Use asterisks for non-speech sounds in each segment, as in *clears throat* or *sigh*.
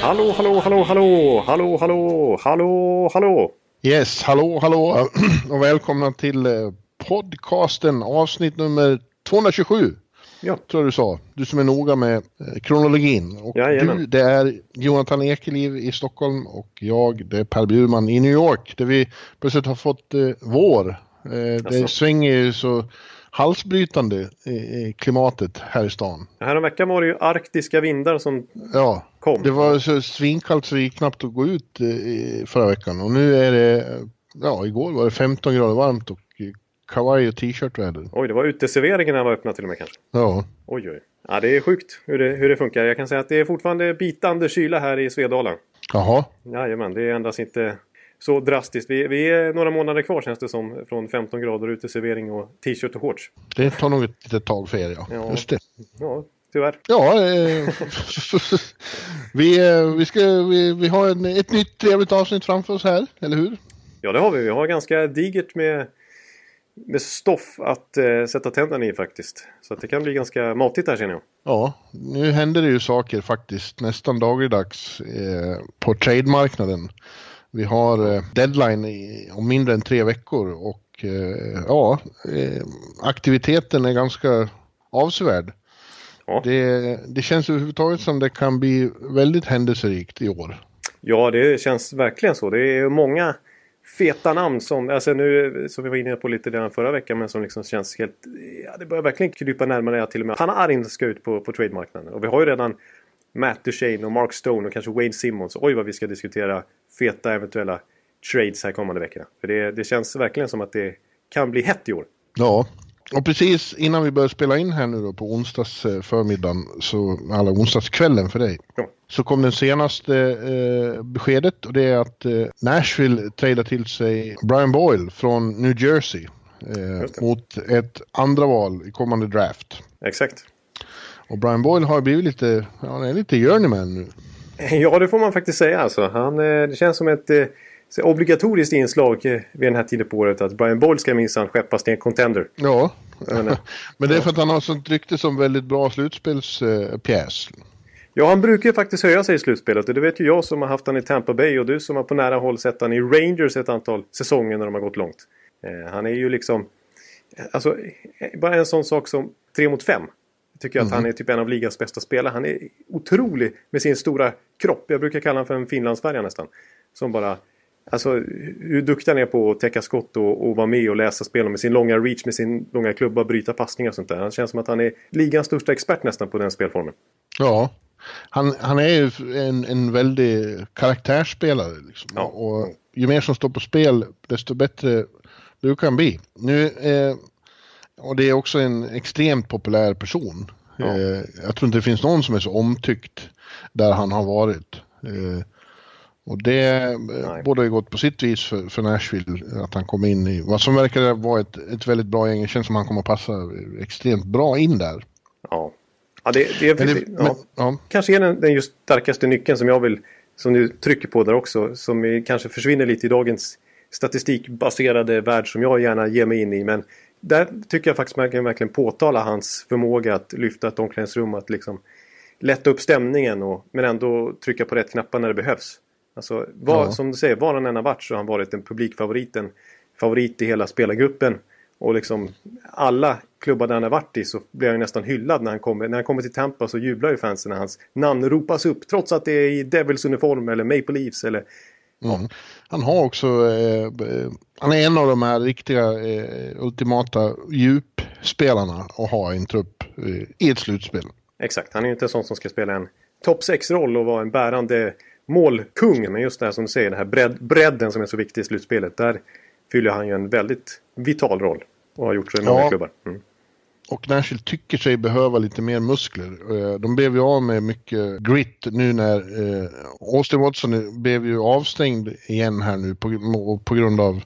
Hallå, hallå, hallå, hallå, hallå, hallå, hallå, hallå. Yes, hallå, hallå *clears throat* och välkomna till eh, podcasten avsnitt nummer 227. Ja. Tror du sa. Du som är noga med eh, kronologin. Och Jajamän. du, det är Jonathan Ekeliv i Stockholm och jag, det är Per Bjurman i New York. Där vi plötsligt har fått eh, vår. Eh, det svänger ju så halsbrytande klimatet här i stan. Häromveckan var det ju arktiska vindar som Ja, kom. det var så svinkallt så det gick knappt att gå ut eh, förra veckan. Och nu är det, ja igår var det 15 grader varmt och kavaj och t-shirt väder. Oj, det var uteserveringarna var öppna till och med kanske. Ja, Oj, oj. Ja, det är sjukt hur det, hur det funkar. Jag kan säga att det är fortfarande bitande kyla här i Svedala. jaha. Jajamän, det ändras inte så drastiskt. Vi, vi är några månader kvar känns det som. Från 15 grader uteservering och t-shirt och shorts. Det tar nog ett litet tag för er ja. Ja. Just det. Ja, tyvärr. Ja, eh, *laughs* vi, eh, vi, ska, vi, vi har en, ett nytt trevligt avsnitt framför oss här, eller hur? Ja, det har vi. Vi har ganska digert med, med stoff att eh, sätta tänderna i faktiskt. Så det kan bli ganska matigt här känner jag. Ja, nu händer det ju saker faktiskt nästan dagligdags eh, på trademarknaden. Vi har eh, deadline i, om mindre än tre veckor och eh, ja, eh, aktiviteten är ganska avsevärd. Ja. Det, det känns överhuvudtaget som det kan bli väldigt händelserikt i år. Ja, det känns verkligen så. Det är många feta namn som, alltså nu, som vi var inne på lite redan förra veckan, men som liksom känns helt... Ja, det börjar verkligen krypa närmare till och med Panarin ska ut på, på trademarknaden. Och vi har ju redan Matt Duchene och Mark Stone och kanske Wayne Simmons. Oj, vad vi ska diskutera feta eventuella trades här kommande veckorna. För det, det känns verkligen som att det kan bli hett i år. Ja, och precis innan vi börjar spela in här nu då på onsdags eh, förmiddagen, så, eller onsdagskvällen för dig, Ja. så kom det senaste eh, beskedet och det är att eh, Nashville tradar till sig Brian Boyle från New Jersey eh, mot ett andra val i kommande draft. Exakt. Och Brian Boyle har blivit lite, han är lite journeyman nu. *laughs* Ja, det får man faktiskt säga alltså. Han, eh, det känns som ett eh, obligatoriskt inslag eh, vid den här tiden på året att Brian Boyle ska minsann skeppas till en contender. Ja, menar, *laughs* men det är för att han har sånt rykte som väldigt bra slutspelspjäs. Ja, han brukar ju faktiskt höja sig i slutspelet. Och det vet ju jag som har haft han i Tampa Bay och du som har på nära håll sett han i Rangers ett antal säsonger när de har gått långt. Eh, han är ju liksom... Alltså, eh, bara en sån sak som 3 mot 5. Tycker jag att han är typ en av ligans bästa spelare. Han är otrolig med sin stora kropp. Jag brukar kalla honom för en finlandsfärja nästan. Som bara... Alltså hur duktig han är på att täcka skott och, och vara med och läsa spel och med sin långa reach, med sin långa klubba, bryta passningar och sånt där. Han känns som att han är ligans största expert nästan på den spelformen. Ja, han, han är ju en, en väldig karaktärsspelare. Liksom. Ja. Och ju mer som står på spel, desto bättre brukar han bli. Nu, eh, och det är också en extremt populär person. Ja. Eh, jag tror inte det finns någon som är så omtyckt där han har varit. Eh, och det eh, Nej. borde ha gått på sitt vis för, för Nashville, att han kom in i vad som verkar vara ett, ett väldigt bra gäng. Det känns som han kommer att passa extremt bra in där. Ja. Ja, det, det är det, ja. men, ja. kanske är den, den just starkaste nyckeln som jag vill, som du trycker på där också, som är, kanske försvinner lite i dagens statistikbaserade värld som jag gärna ger mig in i. Men där tycker jag faktiskt man kan verkligen påtala hans förmåga att lyfta ett omklädningsrum, att liksom lätta upp stämningen och, men ändå trycka på rätt knappar när det behövs. Alltså, var, Ja. som du säger, var han än har varit så har han varit en publikfavorit, en favorit i hela spelargruppen. Och liksom alla klubbar där han har varit i så blir han ju nästan hyllad när han kommer. När han kommer till Tampa så jublar ju fansen när hans namn ropas upp. Trots att det är i Devils uniform eller Maple Leafs eller... Mm. Han har också, eh, han är en av de här riktiga eh, ultimata djupspelarna att ha i en trupp eh, i ett slutspel. Exakt, han är ju inte en sån som ska spela en topp 6-roll och vara en bärande målkung. Men just det här som du säger, den här bredd, bredden som är så viktig i slutspelet. Där fyller han ju en väldigt vital roll. Och har gjort så i många Ja. klubbar. Mm. Och Nashville tycker sig behöva lite mer muskler. Eh, de blev ju av med mycket grit nu när eh, Austin Watson blev ju avstängd igen här nu på, på grund av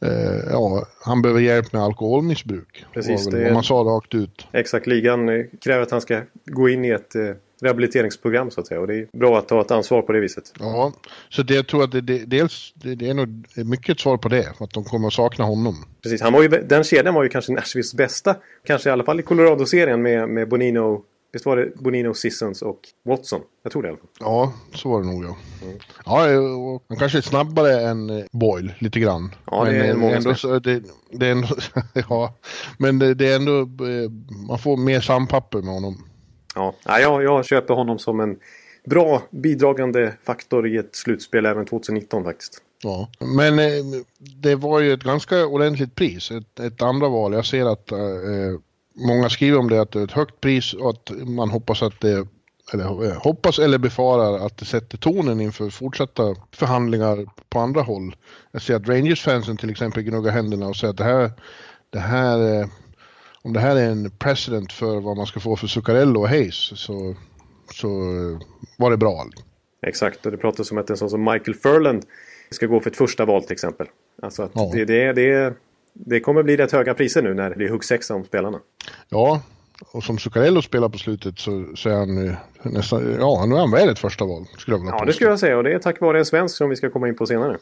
eh, ja, han behöver hjälp med alkoholmissbruk. Precis, det är... man sa rakt ut. Exakt, ligan kräver att han ska gå in i ett rehabiliteringsprogram så att säga. Och det är bra att ta ett ansvar på det viset. Ja, så det, jag tror att det, det, dels, det, det är nog mycket svar på det. Att de kommer att sakna honom. Precis, han var ju, den kedjan var ju kanske Nashvilles bästa. Kanske i alla fall i Colorado-serien med, med Bonino Visst var det Bonino, Sissons och Watson? Jag tror det i alla fall. Ja, så var det nog ja. Mm. Ja, han kanske är snabbare än eh, Boyle lite grann. Ja, det är men, många ändå, så, det, det är ändå, *laughs* ja, Men det, det, är ändå, eh, man får mer sampapper med honom. Ja, jag, jag köper honom som en bra bidragande faktor i ett slutspel även 2019 faktiskt. Ja, men eh, det var ju ett ganska ordentligt pris. Ett, ett andra val. Jag ser att eh, många skriver om det att det är ett högt pris och att man hoppas att det eller eh, hoppas eller befarar att det sätter tonen inför fortsatta förhandlingar på andra håll. Jag ser att Rangers-fansen till exempel gnuggar händerna och säger att det här, det här eh, om det här är en precedent för vad man ska få för Zuccarello och Hayes så, så var det bra. Exakt, och det pratas om att en sån som Michael Furland ska gå för ett första val till exempel. Alltså ja. det, det, det, det kommer bli rätt höga priser nu när det blir huggsexa om spelarna. Ja, och som Zuccarello spelar på slutet så, så är han nästan, ja nu är han väl ett första val. Skulle jag vilja ja, det skulle jag säga och det är tack vare en svensk som vi ska komma in på senare.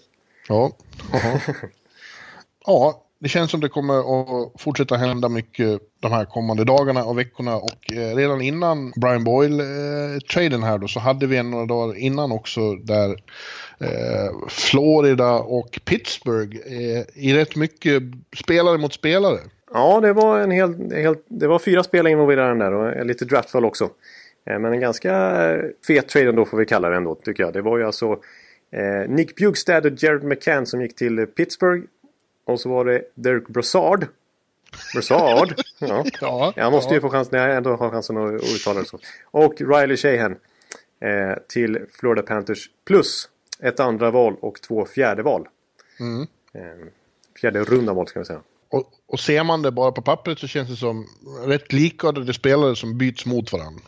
Ja, *laughs* ja det känns som det kommer att fortsätta hända mycket de här kommande dagarna och veckorna och eh, redan innan Brian Boyle-traden eh, här då så hade vi en några dagar innan också där eh, Florida och Pittsburgh eh, i rätt mycket spelare mot spelare. Ja, det var en hel, hel det var fyra spelare involverade där och eh, lite draftval också. Eh, men en ganska eh, fet trade ändå får vi kalla det ändå tycker jag. Det var ju alltså eh, Nick Bjugstad och Jared McCann som gick till Pittsburgh och så var det Derek Brassard. Brassard? *laughs* Ja. ja, jag måste ja. ju få chansen när jag ändå har chansen att uttala det så. Och Riley Shahan eh, till Florida Panthers. Plus ett andra val och två fjärde val. Mm. Eh, fjärde runda val ska vi säga. Och, och ser man det bara på pappret så känns det som rätt likartade spelare som byts mot varandra.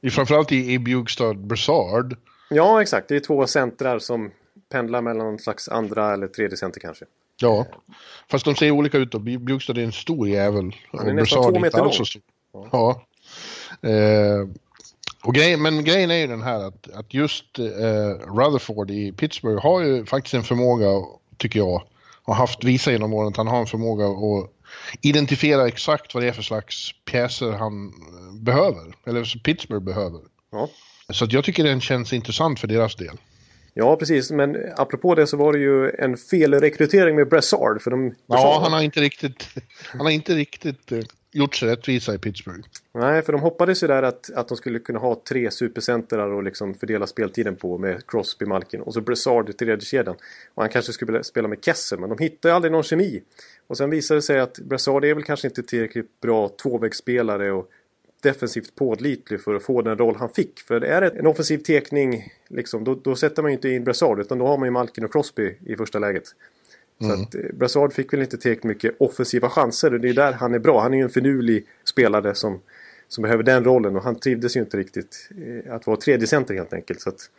I, framförallt i, i Bjugstad Brassard. Ja, exakt. Det är två centrar som pendlar mellan någon slags andra eller tredje center kanske. Ja, fast de ser olika ut då. Bjugstad är en stor jävel. Han är nästan två meter lång. Ja. ja. Eh, och grej, men grejen är ju den här att, att just eh, Rutherford i Pittsburgh har ju faktiskt en förmåga, tycker jag, har haft visat genom åren att han har en förmåga att identifiera exakt vad det är för slags pjäser han eh, behöver, eller Pittsburgh behöver. Ja. Så att jag tycker den känns intressant för deras del. Ja, precis. Men apropå det så var det ju en felrekrytering med Brassard. För de, ja, han har inte riktigt, han har inte riktigt uh, gjort sig rättvisa i Pittsburgh. Nej, för de hoppades ju där att, att de skulle kunna ha tre supercentrar och liksom fördela speltiden på med Crosby, Malkin och så Brassard i tredje kedjan. Och han kanske skulle spela med Kessel, men de hittade aldrig någon kemi. Och sen visade det sig att Brassard är väl kanske inte tillräckligt bra tvåvägsspelare och defensivt pålitlig för att få den roll han fick. För är det en offensiv tekning, liksom, då, då sätter man ju inte in Brassard utan då har man ju Malkin och Crosby i första läget. Mm. Så att eh, Brassard fick väl inte tillräckligt mycket offensiva chanser och det är där han är bra. Han är ju en finurlig spelare som, som behöver den rollen och han trivdes ju inte riktigt eh, att vara tredje center helt enkelt. Så att,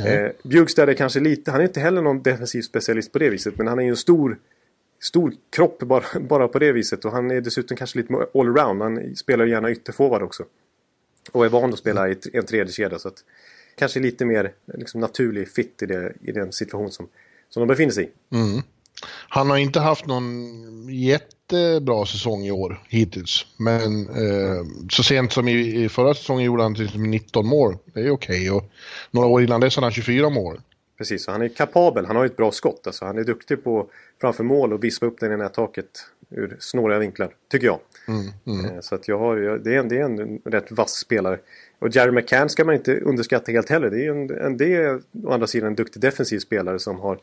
mm. eh, Bjugstad är kanske lite, han är inte heller någon defensiv specialist på det viset men han är ju en stor stor kropp bara, *laughs* bara på det viset. Och han är dessutom kanske lite allround. Han spelar gärna ytterforward också. Och är van att spela i en tredje kedja så att kanske lite mer liksom, naturlig fit i, det, i den situation som, som de befinner sig i. Mm. Han har inte haft någon jättebra säsong i år hittills. Men eh, så sent som i, i, förra säsongen gjorde han till 19 mål. Det är okej. Okay. Och några år innan dess hade han 24 mål. Precis, han är kapabel. Han har ett bra skott. Alltså, han är duktig på framför mål och vispa upp den i nättaket ur snåriga vinklar. Tycker jag. Mm, mm. Eh, så att jag har, det, är en, det är en rätt vass spelare. Och Jerry McCann ska man inte underskatta helt heller. Det är en, en, det är å andra sidan en duktig defensiv spelare som har...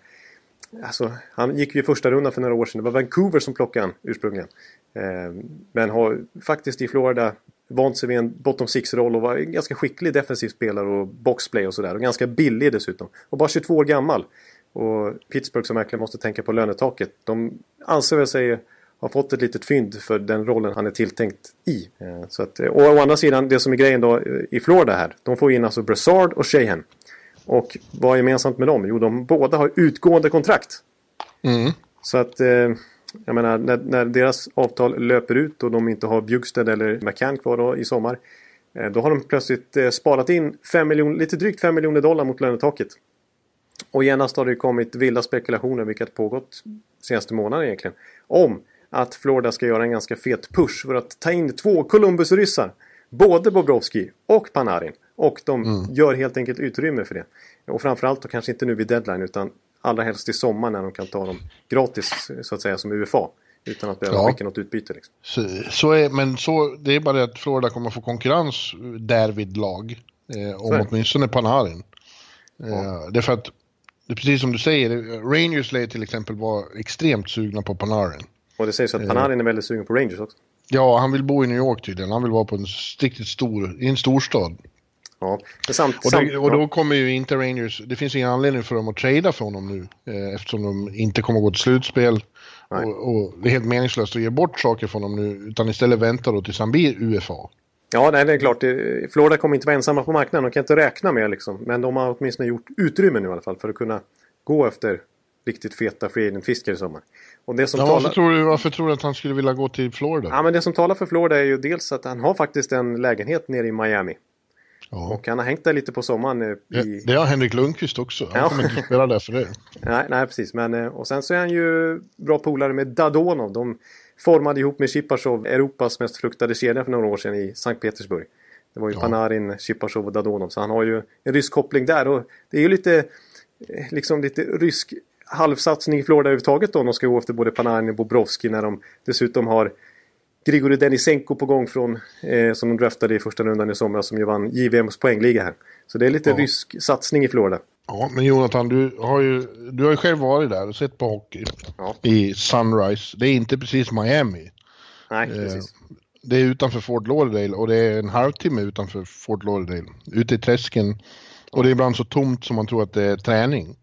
Alltså, han gick ju i första rundan för några år sedan. Det var Vancouver som plockade han ursprungligen. Eh, men har faktiskt i Florida vant sig vid en bottom six-roll och var en ganska skicklig defensiv spelare och boxplay och sådär. Och ganska billig dessutom. Och bara 22 år gammal. Och Pittsburgh som verkligen måste tänka på lönetaket. De anser väl sig har fått ett litet fynd för den rollen han är tilltänkt i. Eh, så att, och å andra sidan, det som är grejen då i Florida här. De får in alltså Brassard och Shahan. Och vad är gemensamt med dem? Jo, de båda har utgående kontrakt. Mm. Så att, eh, jag menar, när, när, deras avtal löper ut och de inte har Bjugstad eller McCann kvar då i sommar. Eh, då har de plötsligt eh, sparat in 5 miljoner, lite drygt 5 miljoner dollar mot lönetaket. Och genast har det kommit vilda spekulationer, vilket pågått senaste månaden egentligen, om att Florida ska göra en ganska fet push för att ta in två Columbus-ryssar. Både Bobrovski och Panarin. Och de mm. gör helt enkelt utrymme för det. Och framförallt då kanske inte nu vid deadline utan allra helst i sommar när de kan ta dem gratis så att säga som UFA. Utan att behöva ja. skicka något utbyte. Liksom. Så, så, är, men så, det är bara det att Florida kommer få konkurrens därvid lag. Eh, om åtminstone Panarin. Eh, ja. Det är för att, det är precis som du säger, Rangers lär till exempel vara extremt sugna på Panarin. Och det sägs att Panarin är väldigt sugen på Rangers också. Ja, han vill bo i New York tydligen. Han vill vara på en riktigt stor, i en storstad. Ja, samt, och, det, och, då kommer ju inte Rangers, det finns ingen anledning för dem att trada för honom nu. Eh, eftersom de inte kommer att gå till slutspel. Och, och, det är helt meningslöst att ge bort saker från dem nu. Utan istället vänta då tills han blir UFA. Ja, nej, det är klart. Florida kommer inte vara ensamma på marknaden. De kan inte räkna med liksom. Men de har åtminstone gjort utrymme nu i alla fall för att kunna gå efter riktigt feta free agent-fiskar i sommar. Och det som ja, talar... varför, tror du, varför tror du att han skulle vilja gå till Florida? Ja, men det som talar för Florida är ju dels att han har faktiskt en lägenhet nere i Miami. Ja. Och han har hängt där lite på sommaren. Eh, I... Det, har Henrik Lundqvist också. Han ja. kommer inte spela där för det. *laughs* Nej, nej, precis. Men, eh, och sen så är han ju bra polare med Dadonov. De formade ihop med Chipachov Europas mest fruktade kedja för några år sedan i Sankt Petersburg. Det var ju ja. Panarin, Chipachov och Dadonov. Så han har ju en rysk koppling där. Och det är ju lite, eh, liksom lite rysk halvsatsning i Florida överhuvudtaget då. De ska gå efter både Panarin och Bobrovski när de dessutom har Grigori Denisenko på gång från eh, som de draftade i första rundan i somras som ju vann JVMs poängliga här. Så det är lite ja. rysk satsning i Florida. Ja, men Jonathan, du har ju, du har ju själv varit där och sett på hockey ja. i Sunrise. Det är inte precis Miami. Nej, eh, precis. Det är utanför Fort Lauderdale och det är en halvtimme utanför Fort Lauderdale. Ute i träsken. Och det är ibland så tomt som man tror att det är träning.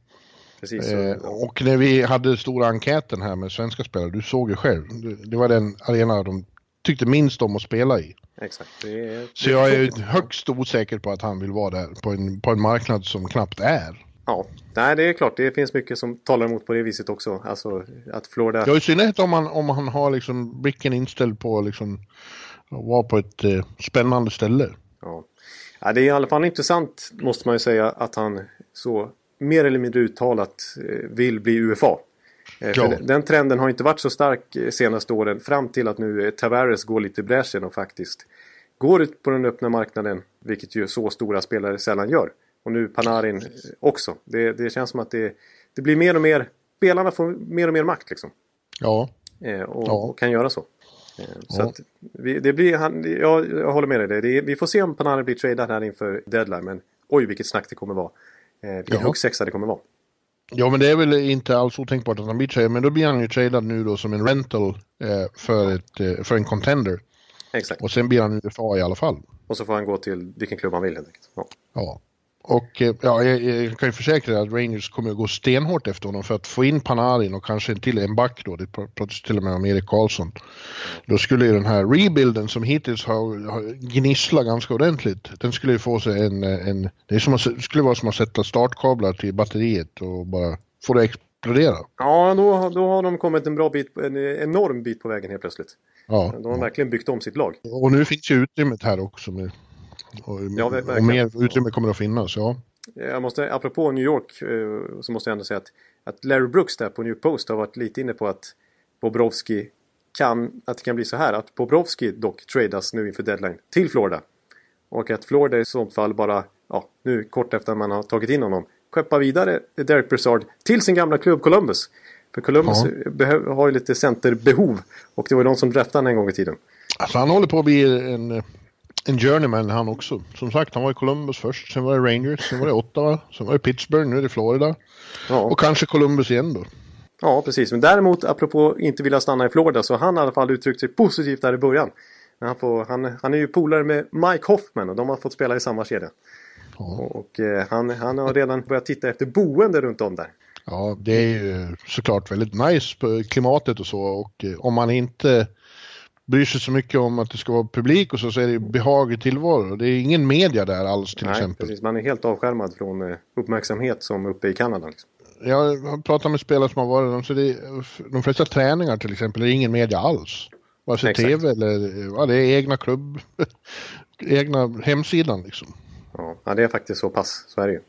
Precis, eh, och när vi hade stora enkäten här med svenska spelare, du såg ju själv, det var den arena de tyckte minst om att spela i. Exakt. Är, så jag är högst osäker på att han vill vara där på en, på en marknad som knappt är. Ja, nej det är klart. Det finns mycket som talar emot på det viset också. Alltså att Florida... Ja, i synnerhet om man, om han har liksom blicken inställd på liksom att vara på ett eh, spännande ställe. Ja. ja, det är i alla fall intressant måste man ju säga att han så mer eller mindre uttalat eh, vill bli UFA. Eh, ja. Den trenden har inte varit så stark eh, senaste åren fram till att nu Tavares går lite i bräschen och faktiskt går ut på den öppna marknaden. Vilket ju så stora spelare sällan gör. Och nu Panarin också. Det, det känns som att det, det blir mer och mer, spelarna får mer och mer makt liksom. Ja. och, ja. och kan göra så. Så ja. att vi, det blir, han, ja, jag håller med dig. Det, vi får se om Panarin blir tradad här inför deadline. Men oj vilket snack det kommer vara. Eh, vilken ja. huggsexa det kommer vara. Ja, men det är väl inte alls otänkbart att han blir tradad. Men då blir han ju tradad nu då som en rental eh, för, ett, eh, för en contender. Exakt. Och sen blir han UFA i alla fall. Och så får han gå till vilken klubb han vill helt enkelt. Ja. ja. Och eh, ja, jag, jag, kan ju försäkra att Rangers kommer att gå stenhårt efter honom för att få in Panarin och kanske till en back då. Det pratas till och med om Erik Karlsson. Då skulle ju den här rebuilden som hittills har, har gnisslat ganska ordentligt. Den skulle ju få sig en... en det är som att, skulle vara som att sätta startkablar till batteriet och bara få det explodera. Ja, då, då har de kommit en bra bit, en enorm bit på vägen helt plötsligt. Ja, de har ja. verkligen byggt om sitt lag. Och nu finns ju utrymmet här också med och, ja, och mer utrymme kommer att finnas, ja. Jag måste, apropå New York eh, så måste jag ändå säga att, att Larry Brooks där på New Post har varit lite inne på att Bobrovski kan, att det kan bli så här att Bobrovski dock tradas nu inför deadline till Florida. Och att Florida i sånt fall bara, ja, nu kort efter man har tagit in honom, skeppa vidare Derek Brassard till sin gamla klubb Columbus. För Columbus ja. har ju lite centerbehov och det var ju de som draftade en gång i tiden. Alltså han håller på att bli en en journeyman han också. Som sagt, han var i Columbus först, sen var det Rangers, sen var det Ottawa, sen var det Pittsburgh, nu är det Florida. Ja. Och kanske Columbus igen då. Ja, precis. Men däremot, apropå inte vilja stanna i Florida, så han i alla fall uttryckt sig positivt där i början. Han, får, han, han är ju polare med Mike Hoffman och de har fått spela i samma kedja. Ja. Och, och eh, han, han har redan börjat titta efter boende runt om där. Ja, det är ju såklart väldigt nice på klimatet och så och eh, om man inte bryr sig så mycket om att det ska vara publik och så, så är det behaglig tillvaro. Det är ingen media där alls till Nej, exempel. Precis. Man är helt avskärmad från eh, uppmärksamhet som uppe i Kanada. Liksom. Jag har pratat med spelare som har varit där, så det, de flesta träningar till exempel, det är ingen media alls. Vare sig Exakt. tv eller ja, det är egna klubb, *laughs* egna hemsidan liksom. Ja, det är faktiskt så pass. Så är det ju.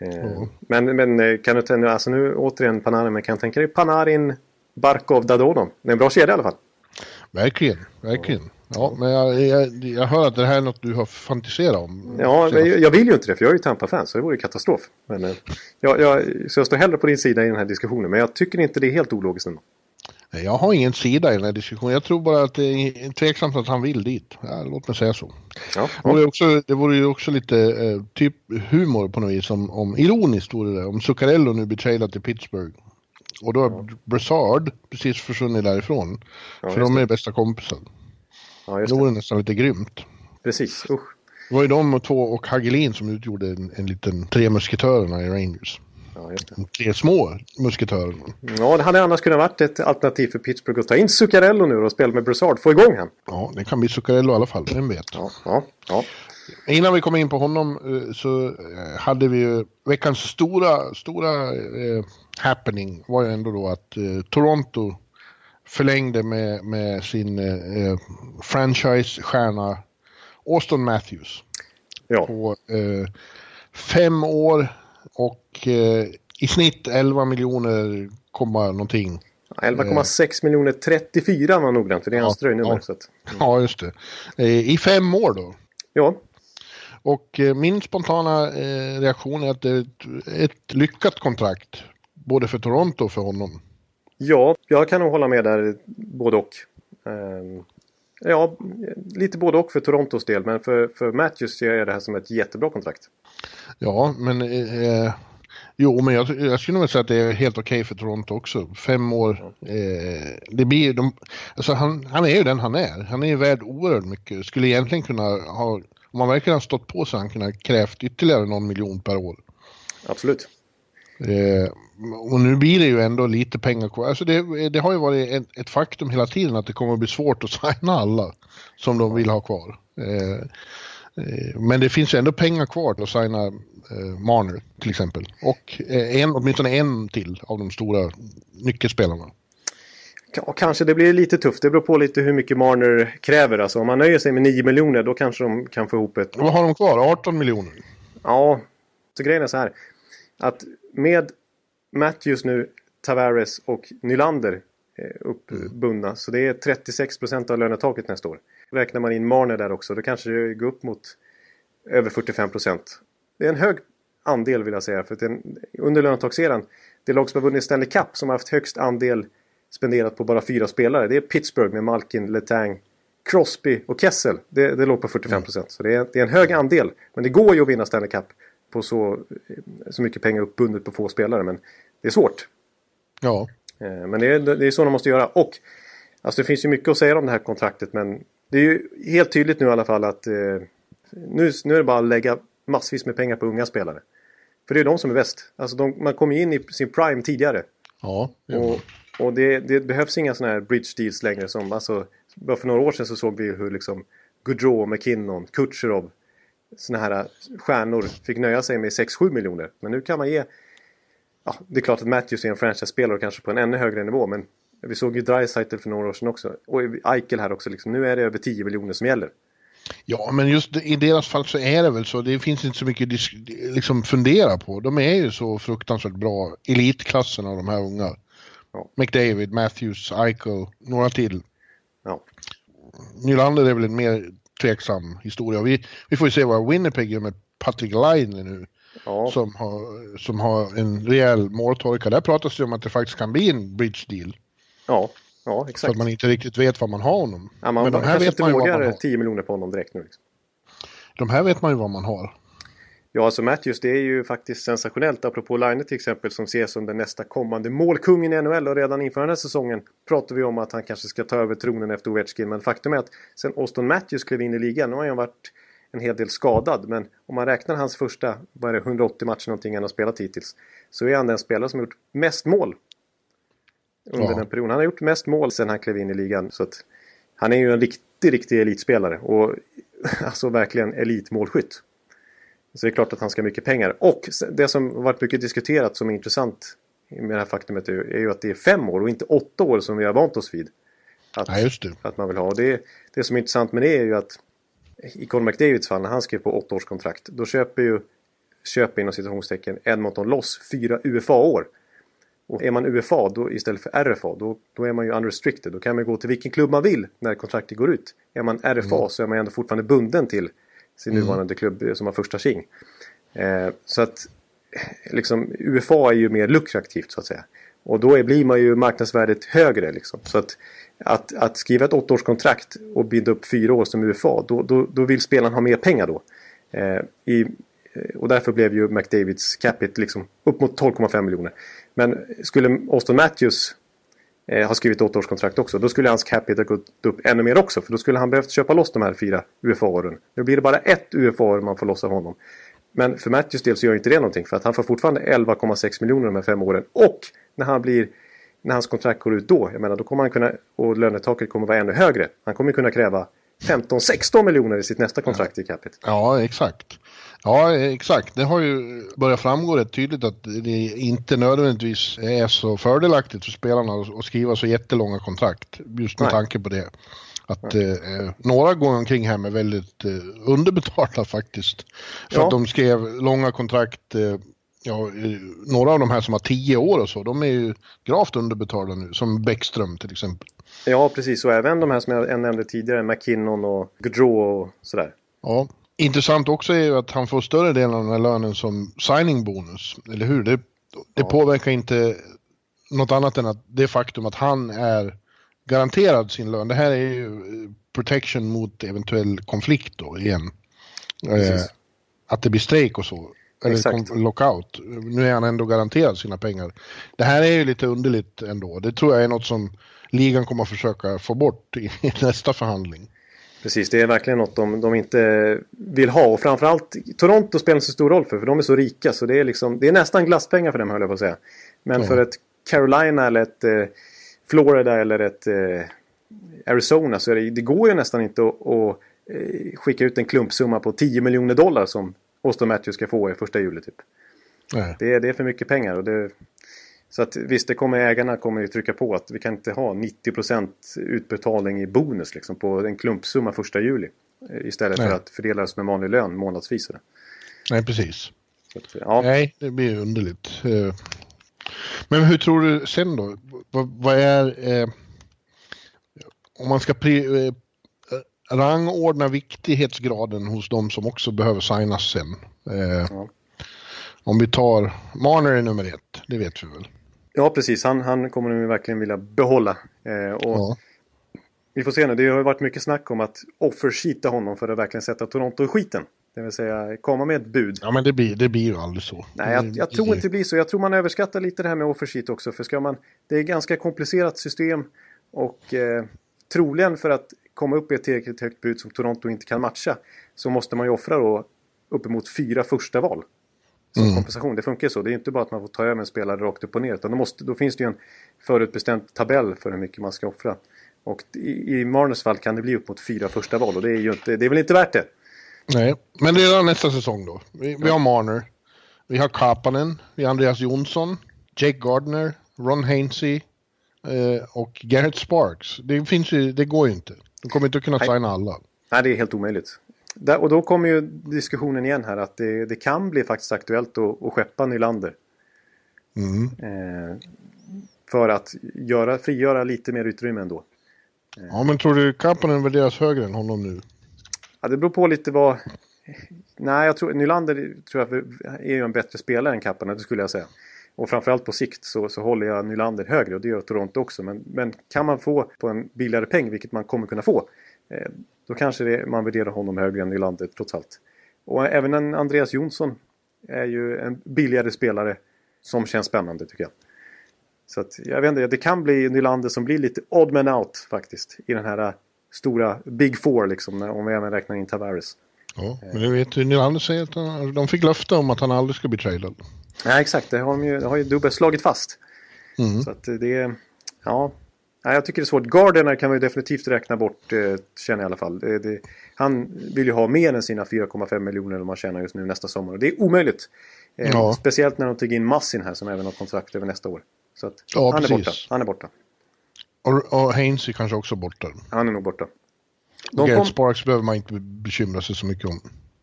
Eh. Men, men eh, kan du tänka, alltså nu återigen Panarin, men kan jag tänka dig Panarin, Barkov, Dadonov? Det är en bra kedja i alla fall. Verkligen, verkligen. Ja, men jag, jag, jag hör att det här är något du har fantiserat om. Ja, men jag, jag vill ju inte det för jag är ju Tampa-fan så det vore ju katastrof. Men, eh, jag, jag, så jag står hellre på din sida i den här diskussionen men jag tycker inte det är helt ologiskt ändå. Nej, Jag har ingen sida i den här diskussionen. Jag tror bara att det är tveksamt att han vill dit. Ja, låt mig säga så. Ja, Det vore, också, det vore ju också lite eh, typ humor på något vis. Om, om, ironiskt vore det om Zuccarello nu blir tradad till Pittsburgh. Och då har Brassard precis försvunnit därifrån. Ja, för de är bästa kompisar. ja just Det det. vore nästan lite grymt. Precis, usch. Det var ju de två och Hagelin som utgjorde en, en liten tre musketörerna i Rangers. Ja, det. De tre små musketörerna. ja, det hade annars kunnat varit ett alternativ för Pittsburgh att ta in Zuccarello nu och spela med Brassard. Få igång han. Ja, det kan bli Zuccarello i alla fall, vem vet. Ja, ja, ja. Innan vi kom in på honom eh, så eh, hade vi ju veckans stora, stora eh, happening var ju ändå då att eh, Toronto förlängde med, med sin eh, eh, franchise-stjärna Austin Matthews ja. på eh, fem år och i snitt 11 miljoner komma någonting. 11,6 miljoner 34 var noggrant för det är hans Ja, tröjnummer. ja. Så att, Ja, just det. I fem år då. ja, Och eh, min spontana eh, reaktion är att det är ett, ett lyckat kontrakt. Både för Toronto och för honom. Ja, jag kan nog hålla med där både och. Ehm, ja, lite både och för Torontos del. Men för, för Matthews ser jag det här som ett jättebra kontrakt. Ja, men... Eh, jo, men jag, jag skulle nog säga att det är helt okej för Toronto också. Fem år. Eh, det blir de, alltså han, han är ju den han är. Han är ju värd oerhört mycket. Skulle egentligen kunna ha... Om man verkligen har stått på så han kunnat krävt ytterligare någon miljon per år. Absolut. Eh, och nu blir det ju ändå lite pengar kvar. Alltså det, det har ju varit ett, ett faktum hela tiden att det kommer att bli svårt att *laughs* signa alla som de vill ha kvar. Eh, eh, men det finns ju ändå pengar kvar att signa eh, Marner till exempel. Och eh, en, åtminstone en till av de stora nyckelspelarna. Ja, kanske det blir lite tufft. Det beror på lite hur mycket Marner kräver. Alltså, om man nöjer sig med 9 miljoner då kanske de kan få ihop ett... Vad har de kvar? 18 miljoner? Ja, så grejen är så här. Att med Matthews nu, Tavares och Nylander eh, uppbundna. Så det är 36 procent av lönetaket nästa år. Räknar man in Marner där också då kanske det går upp mot över 45 procent. Det är en hög andel vill jag säga. För att den, under lönetakseran, det lag som har vunnit Stanley Cup som har haft högst andel spenderat på bara fyra spelare. Det är Pittsburgh med Malkin, Letang, Crosby och Kessel. Det, det låg på 45 procent. Så det är, det är en hög andel. Men det går ju att vinna Stanley Cup på så, så mycket pengar uppbundet på få spelare. Men det är svårt. Ja, Eh, Men det är, det är så de måste göra. Och alltså det finns ju mycket att säga om det här kontraktet. Men det är ju helt tydligt nu i alla fall att eh, nu, nu är det bara att lägga massvis med pengar på unga spelare. För det är de som är bäst. Alltså de, man kommer in i sin prime tidigare. ja. Och, och det, det behövs inga sådana här bridge deals längre. Som, alltså, bara för några år sedan så såg vi hur liksom Gaudreau, McKinnon, Kutjerov sådana här stjärnor fick nöja sig med 6-7 miljoner. Men nu kan man ge... Ja, det är klart att Matthews är en franchise-spelare kanske på en ännu högre nivå. Men vi såg ju Dreisaitl för några år sedan också. Och Eichel här också. Liksom. Nu är det över 10 miljoner som gäller. Ja, men just i deras fall så är det väl så. Det finns inte så mycket liksom fundera på. De är ju så fruktansvärt bra. Elitklassen av de här unga. Ja. McDavid, Matthews, Eichel, några till. Ja, Nylander är väl en mer tveksam historia. Vi, vi får ju se vad Winnipeg gör med Patrick Laine nu. ja, Som, har, som har en rejäl måltorka. Där pratas det om att det faktiskt kan bli en bridge deal. ja, ja exakt. att man inte riktigt vet vad man har honom. ja, man Men de här, vet man ju vad man har. 10 miljoner på honom direkt nu. Liksom. de här vet man ju vad man har. Ja, alltså Matthews det är ju faktiskt sensationellt. Apropå Line till exempel som ses som den nästa kommande målkungen i NHL. Och redan inför den här säsongen pratar vi om att han kanske ska ta över tronen efter Ovechkin. Men faktum är att sen Austin Matthews klev in i ligan, nu har han varit en hel del skadad. Men om man räknar hans första, vad är det, 180 matcher någonting han har spelat hittills. Så är han den spelare som har gjort mest mål. Under ja. den perioden. Han har gjort mest mål sedan han klev in i ligan. Så att han är ju en riktig, riktig elitspelare. Och *laughs* alltså verkligen elitmålskytt. Så det är klart att han ska ha mycket pengar. Och det som varit mycket diskuterat som är intressant med det här faktumet är ju att det är fem år och inte åtta år som vi har vant oss vid. Att, ja, att man vill ha. Och det, det som är intressant med det är ju att i Conor McDavids fall när han skrev på åtta års kontrakt då köper ju köper inom citationstecken Edmonton loss fyra UFA-år. Och är man UFA då, istället för RFA då, då är man ju unrestricted. Då kan man gå till vilken klubb man vill när kontraktet går ut. Är man RFA mm. så är man ändå fortfarande bunden till sin mm. nuvarande klubb som har första king. Eh, så att liksom, UFA är ju mer lukrativt så att säga. Och då är, blir man ju marknadsvärdet högre. Liksom. Så att, att, att skriva ett åttaårskontrakt och binda upp fyra år som UFA, då, då, då vill spelaren ha mer pengar då. Eh, i, och därför blev ju McDavids capita liksom upp mot 12,5 miljoner. Men skulle Austin Matthews eh, ha skrivit åttaårskontrakt också, då skulle hans capita gått upp ännu mer också. För då skulle han behövt köpa loss de här fyra UFA-åren. Nu blir det bara ett UFA-år man får loss av honom. Men för Matthews del så gör inte det någonting för att han får fortfarande 11,6 miljoner de här fem åren. Och när han blir när hans kontrakt går ut då, jag menar då kommer han kunna och lönetaket kommer vara ännu högre. Han kommer kunna kräva 15-16 miljoner i sitt nästa kontrakt i capita. Ja, exakt. Ja, exakt. Det har ju börjat framgå rätt tydligt att det inte nödvändigtvis är så fördelaktigt för spelarna att skriva så jättelånga kontrakt. Just med Nej. tanke på det. Att eh, några går omkring här med väldigt eh, underbetalda faktiskt. För ja. att de skrev långa kontrakt. Eh, ja, några av de här som har tio år och så, de är ju gravt underbetalda nu. Som Bäckström till exempel. Ja, precis. Och även de här som jag nämnde tidigare, McKinnon och Gaudreau och sådär. Ja, intressant också är ju att han får större delen av den här lönen som signing bonus. Eller hur? Det, det ja. påverkar inte något annat än att det faktum att han är garanterad sin lön. Det här är ju eh, protection mot eventuell konflikt då igen. Eh, att det blir strejk och så. Eller Exakt. lockout. Nu är han ändå garanterad sina pengar. Det här är ju lite underligt ändå. Det tror jag är något som ligan kommer att försöka få bort i, i *laughs* nästa förhandling. Precis, det är verkligen något de, de inte vill ha. Och framförallt Toronto spelar så stor roll för, för de är så rika. Så det är, liksom, det är nästan glasspengar för dem höll jag på att säga. Men mm. för ett Carolina eller ett eh, Florida eller ett eh, Arizona så det, det, går ju nästan inte att, att eh, skicka ut en klumpsumma på 10 miljoner dollar som Austin Matthews ska få i första juli. Typ. Det, det, är för mycket pengar. Och det, så att visst, det kommer, ägarna kommer ju trycka på att vi kan inte ha 90% utbetalning i bonus liksom, på en klumpsumma första juli. Eh, istället Nej. för att fördela det som en vanlig lön månadsvis. Nej, precis. Att, ja. Nej, det blir underligt. Eh, men hur tror du sen då? Vad, vad är... Eh, om man ska pri, eh, rangordna viktighetsgraden hos de som också behöver signas sen. Eh, ja. Om vi tar Marner är nummer ett, det vet vi väl. Ja, precis. Han, han kommer nu verkligen vilja behålla. Eh, och ja. Vi får se nu. Det har varit mycket snack om att offersheeta honom för att verkligen sätta Toronto i skiten. Det vill säga komma med ett bud. Ja men det blir, det blir ju aldrig så. Nej jag, jag tror inte det blir så. Jag tror man överskattar lite det här med offersheet också. För ska man, det är ett ganska komplicerat system. Och eh, troligen för att komma upp i ett tillräckligt högt bud som Toronto inte kan matcha. Så måste man ju offra då uppemot fyra första val. Som mm. kompensation. Det funkar så. Det är inte bara att man får ta över en spelare rakt upp och ner. Utan då, måste, då finns det ju en förutbestämd tabell för hur mycket man ska offra. Och i, i Marners fall kan det bli upp mot fyra första val. Och det är ju inte, det är väl inte värt det. Nej, men redan nästa säsong då. Vi, vi har Marner, vi har Kapanen, vi har Andreas Jonsson, Jake Gardner, Ron Hainsey eh, och Garrett Sparks. Det, finns ju, det går ju inte. De kommer inte att kunna signa alla. Nej, det är helt omöjligt. Där, och då kommer ju diskussionen igen här att det, det kan bli faktiskt aktuellt att, att skeppa Nylander. Mm. Eh, för att göra, frigöra lite mer utrymme ändå. Eh. Ja, men tror du Kapanen värderas högre än honom nu? Ja, det beror på lite vad... Nej, jag tror Nylander tror jag är ju en bättre spelare än Kapanen, det skulle jag säga. Och framförallt på sikt så, så håller jag Nylander högre och det gör Toronto också. Men, men kan man få på en billigare peng, vilket man kommer kunna få, då kanske det, man värderar honom högre än Nylander trots allt. Och även en Andreas Jonsson är ju en billigare spelare som känns spännande tycker jag. Så att, jag vet inte, det kan bli Nylander som blir lite odd man out faktiskt i den här stora Big Four liksom, om vi även räknar in Tavares. Ja, men du vet ju, Nylander säger att han, de fick löfte om att han aldrig ska bli tradad. Nej, exakt. Det har, de ju, det har ju Dubbe slagit fast. Mm. Så att det... Ja. Nej, jag tycker det är svårt. Gardner kan man ju definitivt räkna bort, eh, känner jag i alla fall. Det, det, han vill ju ha mer än sina 4,5 miljoner de han tjänar just nu nästa sommar. Och det är omöjligt. Eh, Ja. Speciellt när de tog in Massin här som även har kontrakt över nästa år. Så att Ja, han är borta. Han är borta. Och, och Haynes är kanske också borta. Han är nog borta. De Garrett kom... Sparks behöver man inte bekymra sig så mycket om.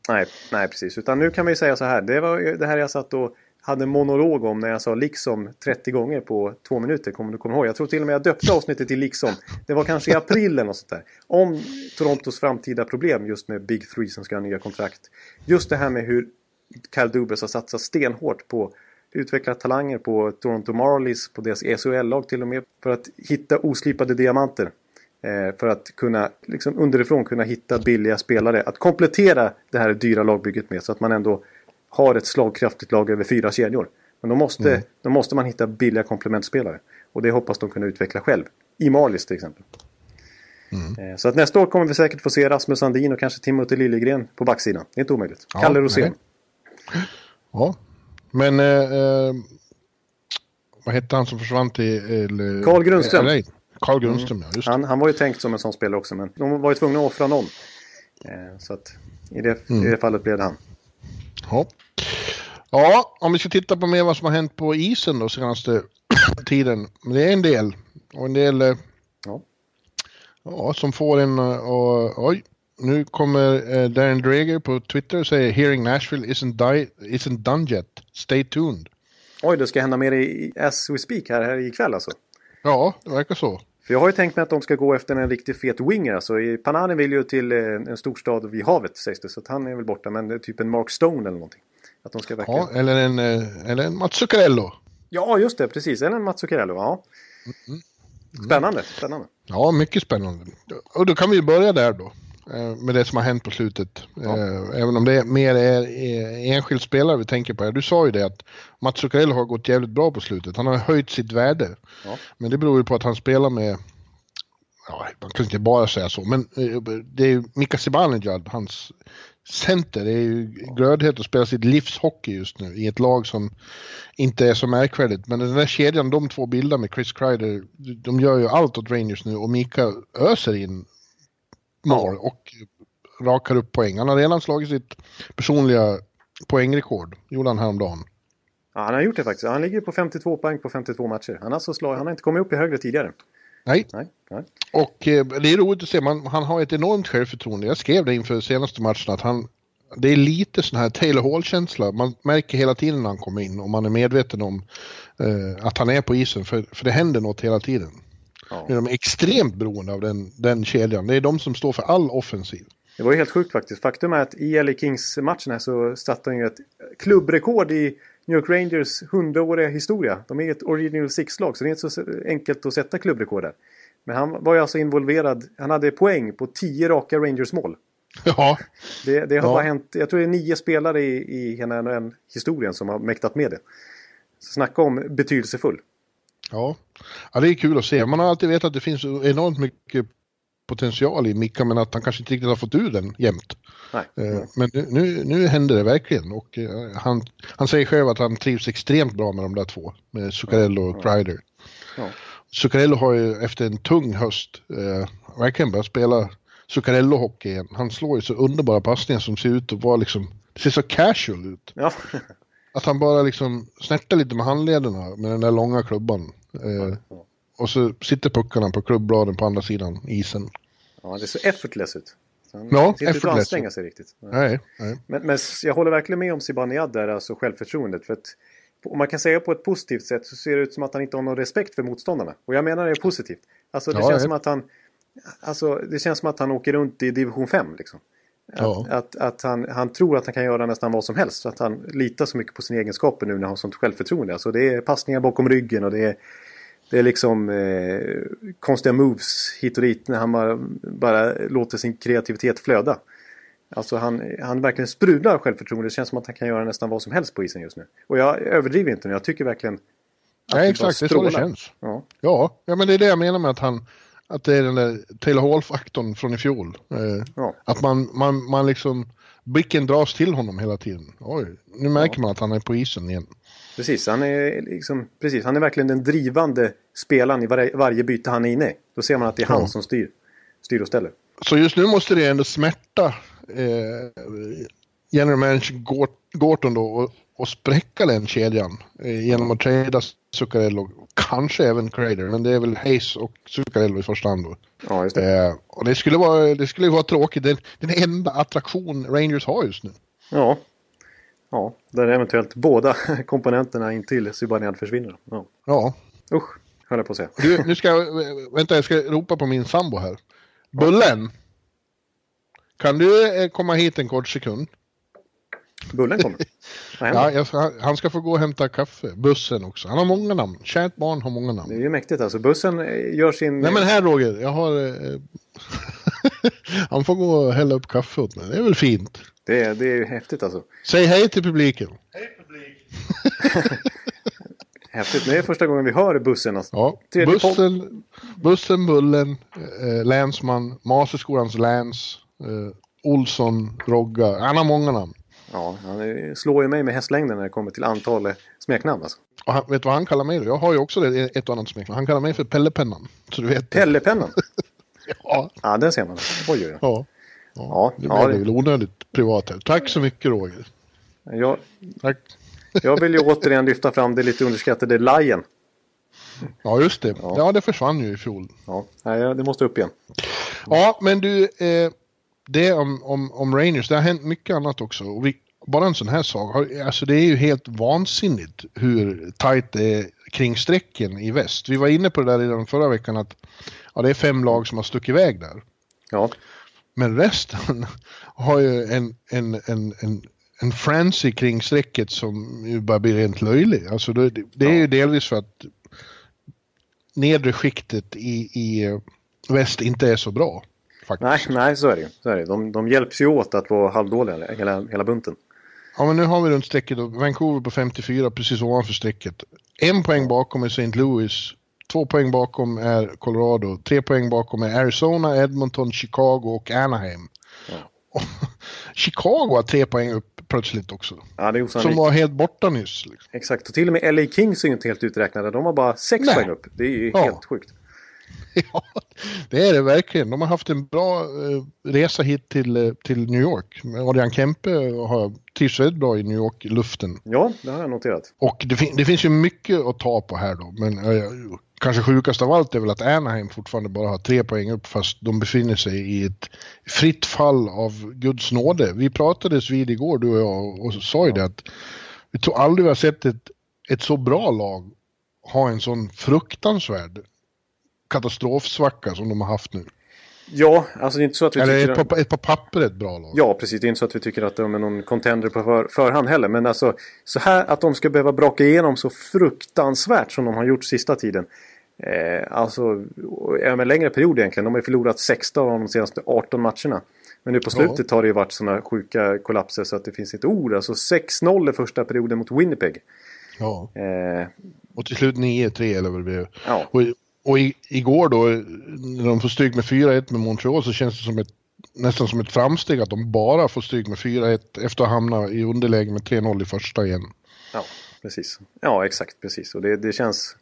Nej, nej, precis. Utan nu kan ju säga så här. Det var det här jag satt och hade en monolog om när jag sa liksom 30 gånger på två minuter. Kommer du komma ihåg? Jag tror till och med jag döpte avsnittet till liksom. Det var kanske i april eller något sånt där. Om Torontos framtida problem just med Big Three som ska ha nya kontrakt. Just det här med hur Kyle Dubas har satsat stenhårt på utveckla talanger på Toronto Marlies, på deras SHL-lag till och med. För att hitta oslipade diamanter. Eh, för att kunna liksom underifrån kunna hitta billiga spelare. Att komplettera det här dyra lagbygget med så att man ändå har ett slagkraftigt lag över fyra kedjor. Men då måste, då måste man hitta billiga komplementspelare. Och det hoppas de kunna utveckla själv. I Marlies till exempel. Eh, Så att nästa år kommer vi säkert få se Rasmus Sandin och kanske Timothy Liljegren på backsidan. Det är inte omöjligt. Ja, Kalle Rosén. Ja, men eh, eh, vad hette han som försvann till... Eller, Carl Grundström. LA? Carl Grundström, ja. Just. Han, han var ju tänkt som en sån spelare också men de var ju tvungna att offra någon. Eh, Så att i det, i det fallet blev det han. Ja. Ja, om vi ska titta på mer vad som har hänt på isen då senaste *coughs* tiden. Det är en del. Och en del eh, Ja. ja, som får en eh, och oj. Nu kommer eh, Darren Dreger på Twitter och säger Hearing Nashville isn't, die, isn't done yet. Stay tuned. Oj, det ska hända mer i, as we speak här, här ikväll alltså. Ja, det verkar så. För jag har ju tänkt mig att de ska gå efter en riktigt fet winger. Alltså, i- Panarin vill ju till eh, en storstad vid havet sägs det. Så att han är väl borta. Men det är typ en Mark Stone eller någonting. Att de ska verkligen... Ja, eller en, eh, eller en Mats Zuccarello. Ja, just det. Precis. Eller en Mats Zuccarello. Ja. Spännande. Spännande. Ja, mycket spännande. Och då kan vi börja där då. eh, Med det som har hänt på slutet. Eh, Även om det mer är är enskild spelare vi tänker på. här. Du sa ju det att Mats Zuccarello har gått jävligt bra på slutet. Han har höjt sitt värde. Ja. Men det beror ju på att han spelar med, ja, man kan inte bara säga så, men det är ju Mika Zibanejad, hans center, det är ju glödhet att spela sitt livs hockey just nu i ett lag som inte är så märkvärdigt. Men den där kedjan de två bildar med Chris Kreider, de gör ju allt åt Rangers nu och Mika öser in mål och rakar upp poäng. Han har redan slagit sitt personliga poängrekord, gjorde han häromdagen. Ja, han har gjort det faktiskt. Han ligger på 52 poäng på 52 matcher. Han har, alltså slag... han har inte kommit upp i högre tidigare. Nej, Nej. Nej. Och eh, det är roligt att se, man, han har ett enormt självförtroende. Jag skrev det inför senaste matchen att han, det är lite sån här Taylor Hall-känsla. Man märker hela tiden när han kommer in och man är medveten om eh, att han är på isen för, för det händer något hela tiden. Ja. De är extremt beroende av den, den kedjan. Det är de som står för all offensiv. Det var ju helt sjukt faktiskt. Faktum är att i LA Kings-matchen här så satte han ju ett klubbrekord i New York Rangers 100-åriga historia. De är ett Original Six-lag så det är inte så enkelt att sätta klubbrekord där. Men han var ju alltså involverad. Han hade poäng på 10 raka Rangers-mål. Ja, Det, det har Ja. bara hänt, jag tror det är nio spelare i, i hela NHL-historien som har mäktat med det. Så snacka om betydelsefull. ja. ja, det är kul att se. Man har alltid vetat att det finns enormt mycket potential i Mika men att han kanske inte riktigt har fått ur den jämt. Nej. Eh, Men nu, nu, nu händer det verkligen och eh, han, han säger själv att han trivs extremt bra med de där två, med Zuccarello och Kreider. Ja. Zuccarello har ju efter en tung höst eh, verkligen börjat spela Zuccarello-hockey igen. Han slår ju så underbara passningar som ser ut att vara liksom, det ser så casual ut. Ja. Att han bara liksom snärtar lite med handlederna med den där långa klubban. Eh, Ja. Och så sitter puckarna på klubbladen på andra sidan isen. ja, det ser effortless ut. Han Ja, ser inte ut att anstränga sig riktigt. Nej, nej. Men, men jag håller verkligen med om Zibanejad där, alltså självförtroendet. För att, om man kan säga på ett positivt sätt så ser det ut som att han inte har någon respekt för motståndarna. Och jag menar det positivt. Alltså det Ja, känns ja. som att han... Alltså det känns som att han åker runt i division 5 liksom. Att, Ja. att, att han, han tror att han kan göra nästan vad som helst. Så att han litar så mycket på sina egenskaper nu när han har sånt självförtroende. Alltså det är passningar bakom ryggen och det är, det är liksom eh, konstiga moves hit och dit när han bara, bara låter sin kreativitet flöda. Alltså han, han verkligen sprudlar av självförtroende. Det känns som att han kan göra nästan vad som helst på isen just nu. Och jag överdriver inte nu. Jag tycker verkligen... att Nej, det bara exakt. Det är så det känns. Ja. Ja, ja, men det är det jag menar med att han, att det är den där Taylor Hall-faktorn från i fjol. Eh, Ja. Att man, man, man liksom, blicken dras till honom hela tiden. Oj, nu märker man att han är på isen igen. Precis, han är, liksom, precis, han är verkligen den drivande spelaren i varje, varje byte han är inne i. Då ser man att det är han Ja. som styr, styr och ställer. Så just nu måste det ändå smärta eh, general manager Gort- Gorton då och, och spräcka den kedjan eh, genom att trada Zuccarello. Kanske även Crader, men det är väl Hayes och Zuccarello i första hand då. Ja, just det. Eh, och det skulle vara, det skulle vara tråkigt. Den, den enda attraktion Rangers har just nu. Ja. Ja, där eventuellt båda *laughs* komponenterna in till Zibanejad försvinner. Ja. Ja, Usch, höll jag på att säga. du, nu ska jag, vänta jag ska ropa på min sambo här. Bullen! Kan du eh, komma hit en kort sekund? Bullen kommer. *laughs* Ja, jag han ska få gå och hämta kaffe. Bussen också. Han har många namn. Kärt barn har många namn. Det är ju mäktigt alltså. Bussen eh, gör sin... Nej men här Roger, jag har... Eh, *laughs* han får gå och hälla upp kaffe åt mig. Det är väl fint. Det, är, det är ju häftigt alltså. Säg hej till publiken. *laughs* Häftigt. Det är första gången vi hör bussen. Alltså. Ja, bussen, bussen, Bullen, eh, Länsman, Maserskolans Läns, eh, Olsson, Rogga. Han har många namn. Ja, han är- slår ju mig med hästlängden när det kommer till antal eh, smeknamn. Alltså. Och han, vet du vad han kallar mig då? Jag har ju också det, ett och annat smeknamn. Han kallar mig för Pellepennan. Så du vet. det. Pellepennan. *laughs* Ja, Ja, den ser man. Oj, oj, oj. ja. Ja, Det ja, blev det- väl onödigt privat här. Tack så mycket Roger. Jag, Tack. jag vill ju återigen lyfta fram det lite underskattade Lion. Ja, just det. Ja. Ja, det försvann ju i fjol. Ja, det måste upp igen. Ja, men du, eh, det om, om, om Rangers, det har hänt mycket annat också. Och vi, bara en sån här sak, alltså det är ju helt vansinnigt hur tajt det är kring strecken i väst. Vi var inne på det där redan förra veckan att ja, det är fem lag som har stuckit iväg där. Ja, Men resten *laughs* har ju en, en, en, en, en frenzy kring strecket som ju bara blir rent löjlig. Alltså det, det är ju delvis för att nedre skiktet i, i eh, väst inte är så bra. Faktiskt. nej, nej så är det ju. Så är det. De, de hjälps ju åt att vara halvdåliga, hela, hela bunten. Ja, men nu har vi runt strecket och Vancouver på 54 precis ovanför strecket. En poäng bakom är St. Louis. Två poäng bakom är Colorado. Tre poäng bakom är Arizona, Edmonton, Chicago och Anaheim. Och *laughs* Chicago har tre poäng upp plötsligt också. Ja, det är Som var helt borta nyss. Liksom. Exakt. Och till och med LA Kings är ju inte helt uträknade. De har bara sex Nej. poäng upp. Det är ju Ja. helt sjukt. *laughs* Ja, det är det verkligen. De har haft en bra eh, resa hit till, eh, till New York. Adrian Kempe har trivs väldigt bra i New York-luften. Ja, det har jag noterat. Och det, fin- det finns ju mycket att ta på här då. Men eh, kanske sjukast av allt är väl att Anaheim fortfarande bara har tre poäng upp fast de befinner sig i ett fritt fall av Guds nåde. Vi pratades vid igår du och jag och sa ju det att vi tror aldrig vi har sett ett, ett så bra lag ha en sån fruktansvärd katastrofsvacka som de har haft nu. Ja, alltså det är inte så att vi Eller tycker... på, ett på papper ett bra lag. Ja, precis. Det är inte så att vi tycker att de är någon contender på för, förhand heller. Men alltså, så här att de ska behöva braka igenom så fruktansvärt som de har gjort sista tiden. Eh, alltså, över en längre period egentligen. De har ju förlorat 16 av de senaste 18 matcherna. Men nu på slutet har det ju varit sådana sjuka kollapser så att det finns inte ord. Alltså 6-0 i första perioden mot Winnipeg. Ja. Eh, Och till slut 9-3 eller vad det blev. ja, Och, och i, igår då, när de får stryk med 4-1 med Montreal så känns det som ett, nästan som ett framsteg att de bara får stryk med 4-1 efter att hamna i underläge med 3-0 i första igen. Ja, precis. Ja, exakt precis. Och det, det känns...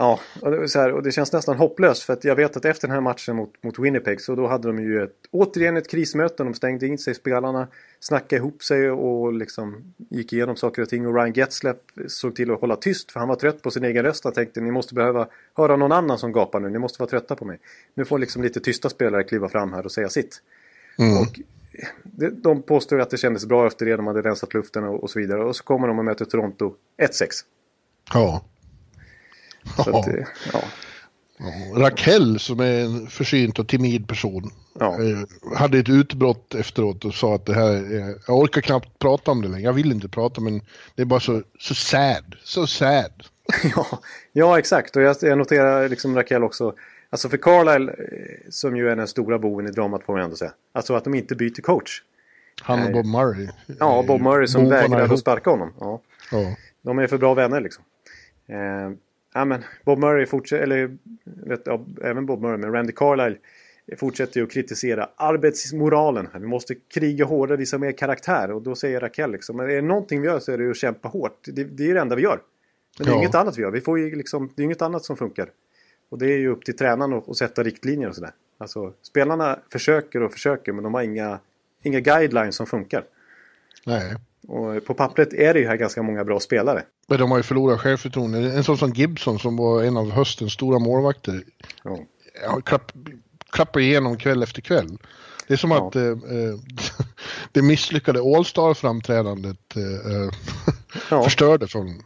Ja, och det, här, och det känns nästan hopplöst för att jag vet att efter den här matchen mot, mot Winnipeg så då hade de ju ett, återigen ett krismöte. De stängde in sig spelarna, snackade ihop sig och liksom gick igenom saker och ting. Och Ryan Getzlaff såg till att hålla tyst för han var trött på sin egen röst. Han tänkte ni måste behöva höra någon annan som gapar nu. Ni måste vara trötta på mig. Nu får liksom lite tysta spelare kliva fram här och säga sitt. Mm. Och det- de påstår att det kändes bra efter det. De hade rensat luften och, och så vidare. Och så kommer de och möter Toronto 1-6. Ja. Så att, eh, ja. Raquel som är en försynt och timid person Ja. eh, hade ett utbrott efteråt och sa att det här, är, jag orkar knappt prata om det längre. Jag vill inte prata men det är bara så, så sad, så sad. *laughs* ja, ja, exakt. Och jag, jag noterar liksom Raquel också. Alltså för Carlisle, eh, som ju är den stora boven i dramat får man ändå säga. Alltså att de inte byter coach. Han och Nej. Bob Murray. Ja, eh, Bob Murray som vägrade att sparka honom. Ja. Ja. De är för bra vänner liksom. Eh, ja, men Bob Murray fortsätter, eller ja, även Bob Murray, men Randy Carlyle fortsätter ju att kritisera arbetsmoralen. Vi måste kriga hårdare, visa mer karaktär. Och då säger Raquel liksom, men är det någonting vi gör så är det att kämpa hårt. Det, det är det enda vi gör. Men det är ja. inget annat vi gör. Vi får ju liksom, det är inget annat som funkar. Och det är ju upp till tränaren att, att sätta riktlinjer och sådär. Alltså, spelarna försöker och försöker men de har inga, inga guidelines som funkar. Nej. Och på pappret är det ju här ganska många bra spelare. Men de har ju förlorat självförtroende. En sån som Gibson som var en av höstens stora målvakter. Ja. Ja, klapp, klappar igenom kväll efter kväll. Det är som ja. att eh, eh *laughs* det misslyckade All-Star-framträdandet eh, eh ja. *laughs* förstörde från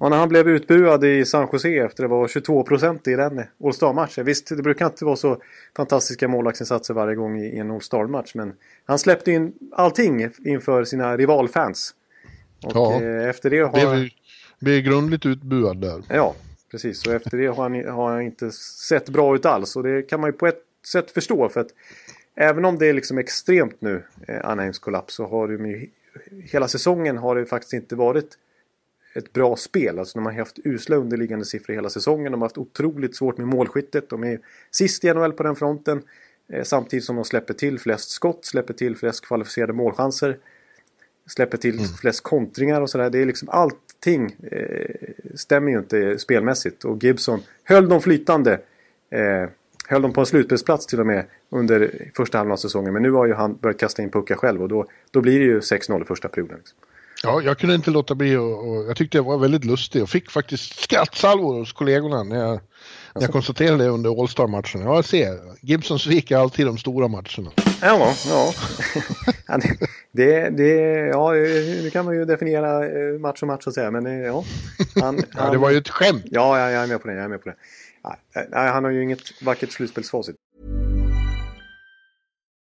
Ja, när han blev utbuad i San Jose efter det var 22 procent i den All Star-matchen. Visst, det brukar inte vara så fantastiska målvaktsinsatser varje gång i en All Star-match. Men han släppte in allting inför sina rivalfans. Och ja, eh, efter det har han... Blev grundligt utbuad där. Ja, precis. Och efter det har han, har han inte sett bra ut alls. Och det kan man ju på ett sätt förstå. För att även om det är liksom extremt nu, eh, Anaheims kollaps, så har det ju hela säsongen har det faktiskt inte varit ett bra spel. Alltså de har haft usla underliggande siffror hela säsongen. De har haft otroligt svårt med målskyttet. De är sist i NHL på den fronten. Eh, samtidigt som de släpper till flest skott, släpper till flest kvalificerade målchanser. Släpper till mm. flest kontringar och sådär. Det är liksom allting eh, stämmer ju inte spelmässigt. Och Gibson höll dem flytande. Eh, höll dem på en slutspelsplats till och med under första halvan av säsongen. Men nu har ju han börjat kasta in puckar själv och då, då blir det ju 6-0 i första perioden. Liksom. Ja, jag kunde inte låta bli och, och jag tyckte det var väldigt lustigt och fick faktiskt skrattsalvor hos kollegorna när jag, när jag konstaterade det under All-Star-matchen. Ja, jag ser. Gibson sviker alltid de stora matcherna. Ja, ja. *laughs* det, det, ja, det kan man ju definiera eh, match och match och säga, men eh, ja. Han, *laughs* ja, det var ju ett skämt. Ja, jag, jag är med på det. Jag är med på det. Nej, han har ju inget vackert slutspelsfacit.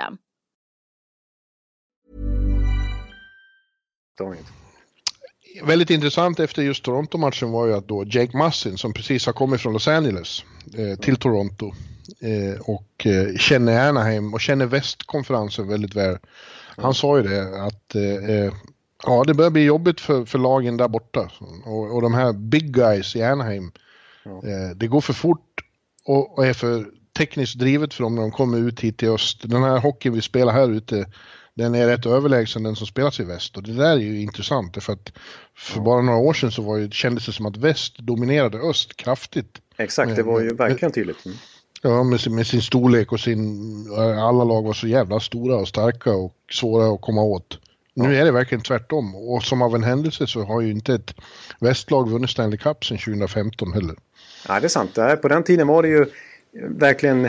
System. Väldigt intressant efter just Toronto-matchen var ju att då Jake Massin som precis har kommit från Los Angeles eh, till Toronto eh, och eh, känner Anaheim och känner västkonferensen väldigt väl. Han sa ju det att eh, eh, ja, det börjar bli jobbigt för, för lagen där borta och, och de här big guys i Anaheim. Ja. Eh, det går för fort och, och är för tekniskt drivet för dem när de kommer ut hit till öst. Den här hockeyn vi spelar här ute, den är rätt överlägsen den som spelas i väst. Och det där är ju intressant för att för bara några år sedan så var ju, kändes det som att väst dominerade öst kraftigt. Exakt, det var ju verkligen tydligt. Mm. Ja, med sin, med sin storlek och sin... Alla lag var så jävla stora och starka och svåra att komma åt. Nu är det verkligen tvärtom. Och som av en händelse så har ju inte ett västlag vunnit Stanley Cup sedan 2015 heller. Ja, det är sant. På den tiden var det ju verkligen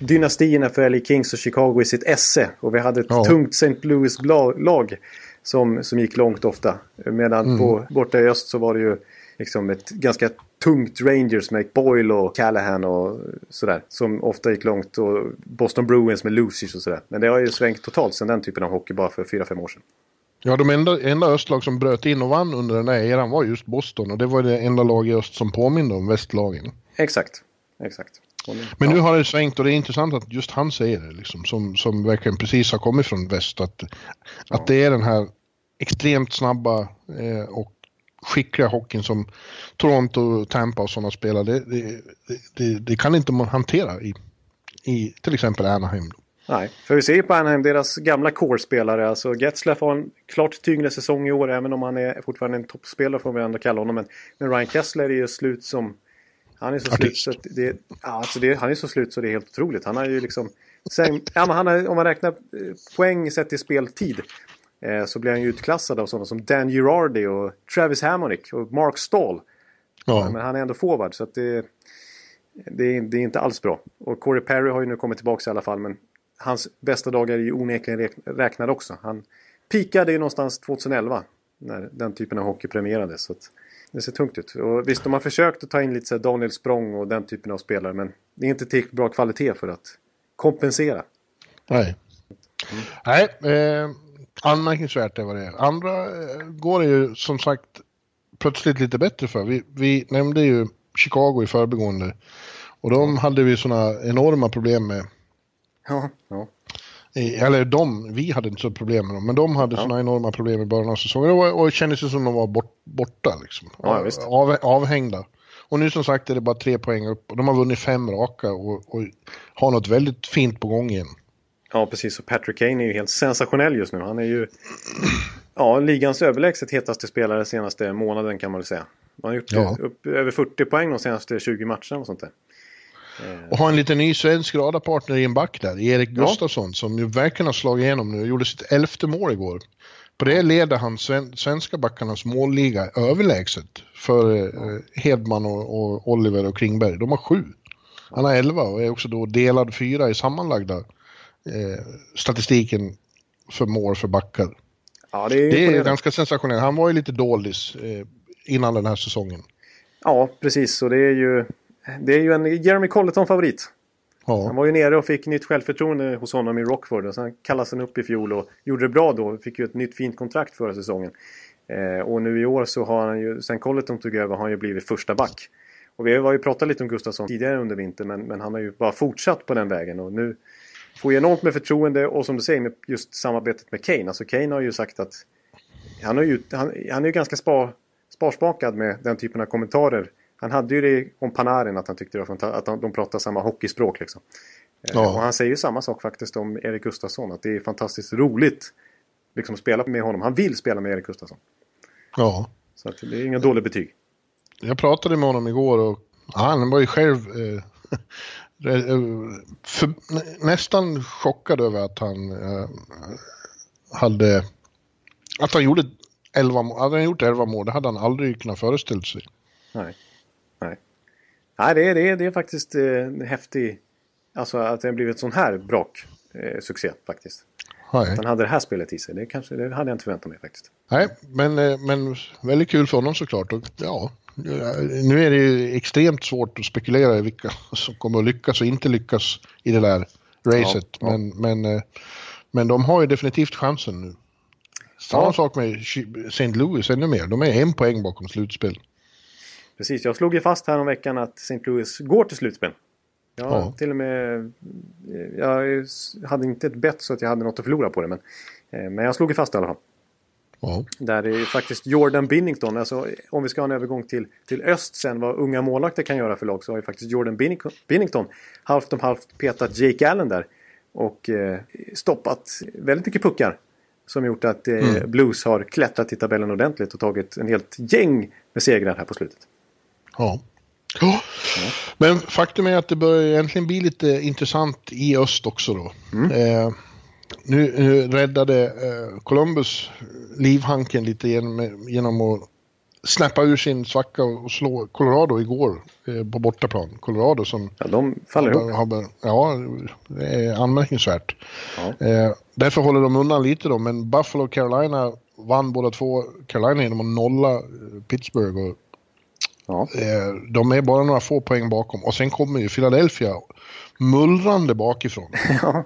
dynastierna för LA Kings och Chicago i sitt esse. Och vi hade ett ja. tungt St. Louis-lag som, som gick långt ofta. Medan mm. på, borta i öst så var det ju liksom ett ganska tungt Rangers med Boyle och Callahan och sådär. Som ofta gick långt och Boston Bruins med Lucius och sådär. Men det har ju svängt totalt sedan den typen av hockey bara för 4-5 år sedan. Ja, de enda, enda östlag som bröt in och vann under den här eran var just Boston och det var det enda lag i öst som påminde om västlagen. Exakt, exakt. Men nu har det svängt och det är intressant att just han säger det, liksom, som, som verkligen precis har kommit från väst. Att, att det är den här extremt snabba eh, och skickliga hockeyn som Toronto, Tampa och sådana spelar. Det, det, det, det, kan inte man hantera i, i till exempel Anaheim. Nej, för vi ser på Anaheim, deras gamla core-spelare. Alltså Getzlaff har en klart tyngre säsong i år, även om han är fortfarande en toppspelare får vi ändå kalla honom. Men, men Ryan Kessler är ju slut som han är så slut så det, alltså det, han är så slut så det är helt otroligt. Han har ju liksom... Sen, ja, men han har, om man räknar eh, poäng sett i speltid eh, så blir han ju utklassad av sådana som Dan Girardi och Travis Hammonick och Mark Stahl. Ja. Men han är ändå forward så att det, det, det, är inte alls bra. Och Corey Perry har ju nu kommit tillbaka i alla fall men hans bästa dagar är ju onekligen räknade också. Han pikade ju någonstans 2011 när den typen av hockey premierades. Så det ser tungt ut. Och visst, de har försökt att ta in lite så Daniel Språng och den typen av spelare men det är inte tillräckligt bra kvalitet för att kompensera. Nej. Mm. Nej, eh, anmärkningsvärt är vad det är. Andra eh, går det ju som sagt plötsligt lite bättre för. Vi, vi nämnde ju Chicago i förbigående. Och de hade vi sådana enorma problem med. Ja, ja. Eller de, vi hade inte så problem med dem, men de hade ja. sådana enorma problem i början av säsongen och, och kändes som de var bort, borta. Liksom. Ja, Av, avhängda. Och nu som sagt är det bara tre poäng upp och de har vunnit fem raka och, och har något väldigt fint på gång igen. Ja, precis. Och Patrick Kane är ju helt sensationell just nu. Han är ju *clears throat* ja, ligans överlägset hetaste spelare senaste månaden kan man väl säga. Han har gjort ja. upp över 40 poäng de senaste 20 matcherna och sånt där. Eh. Och har en liten ny svensk radarpartner i en back där, Erik Gustafsson, ja. som ju verkligen har slagit igenom nu och gjorde sitt elfte mål igår. På det leder han sven svenska backarnas målliga överlägset för eh, Hedman och, och, Oliver och Kringberg. De har sju. Han har elva och är också då delad fyra i sammanlagda eh, statistiken för mål för backar. Ja, det är, det är ganska sensationellt. Han var ju lite dålig eh, innan den här säsongen. Ja, precis. Och det är ju, det är ju en Jeremy Colleton-favorit. Ja. Han var ju nere och fick nytt självförtroende hos honom i Rockford. Och sen kallades han upp i fjol och gjorde det bra då. Fick ju ett nytt fint kontrakt förra säsongen. Eh, och nu i år så har han ju, sen Colleton tog över, har han ju blivit första back. Och vi har ju pratat lite om Gustafsson tidigare under vintern men, men han har ju bara fortsatt på den vägen. Och nu får ju enormt med förtroende och som du säger med just samarbetet med Kane. Alltså Kane har ju sagt att han, har ju, han, han är ju ganska spar, sparsmakad med den typen av kommentarer. Han hade ju det om Panarin att han tyckte det var att de pratar samma hockeyspråk. Liksom. Eh, ja. Och han säger ju samma sak faktiskt om Erik Gustafsson. Att det är fantastiskt roligt liksom, att spela med honom. Han vill spela med Erik Gustafsson. Ja. Så det är inga dåliga betyg. Jag pratade med honom igår och han var ju själv *laughs* eh, för, nästan chockad över att han eh, hade... Att han gjorde 11 mål. Hade han gjort 11 mål, det hade han aldrig kunnat föreställa sig. Nej. Nej, det är, det är, det är faktiskt eh, häftig... Alltså att det har blivit sån här brak eh, succé faktiskt. Att han hade det här spelet i sig, det, kanske, det hade jag inte förväntat mig faktiskt. Nej, men, eh, men väldigt kul för honom såklart. Och, ja, nu är det ju extremt svårt att spekulera i vilka som kommer att lyckas och inte lyckas i det där racet. Ja, men, ja. men, eh, men de har ju definitivt chansen nu. Samma ja. sak med St. Louis ännu mer. De är en poäng bakom slutspel. Precis, jag slog ju fast här om veckan att St. Louis går till slutspel. Jag ja. till och med... Jag hade inte ett bett så att jag hade något att förlora på det. Men, eh, men jag slog ju fast i alla fall. Ja. Där är faktiskt Jordan Binnington, alltså om vi ska ha en övergång till, till öst sen vad unga målvakter kan göra för lag så har ju faktiskt Jordan Binnington halvt om halvt petat Jake Allen där. Och eh, stoppat väldigt mycket puckar. Som gjort att eh, mm. Blues har klättrat i tabellen ordentligt och tagit en helt gäng med segrar här på slutet. Ja. Ja. Men faktum är att det börjar egentligen bli lite intressant i öst också då. Mm. Eh, nu, nu räddade eh, Columbus livhanken lite genom, genom att snappa ur sin svacka och slå Colorado igår eh, på bortaplan. Colorado som... Ja, de faller ihop. Har, ja, det är anmärkningsvärt. Ja. Eh, därför håller de undan lite då, men Buffalo och Carolina vann båda två. Carolina genom att nolla eh, Pittsburgh. Och, ja. eh, de är bara några få poäng bakom. Och sen kommer ju Philadelphia mullrande bakifrån. *laughs* Ja.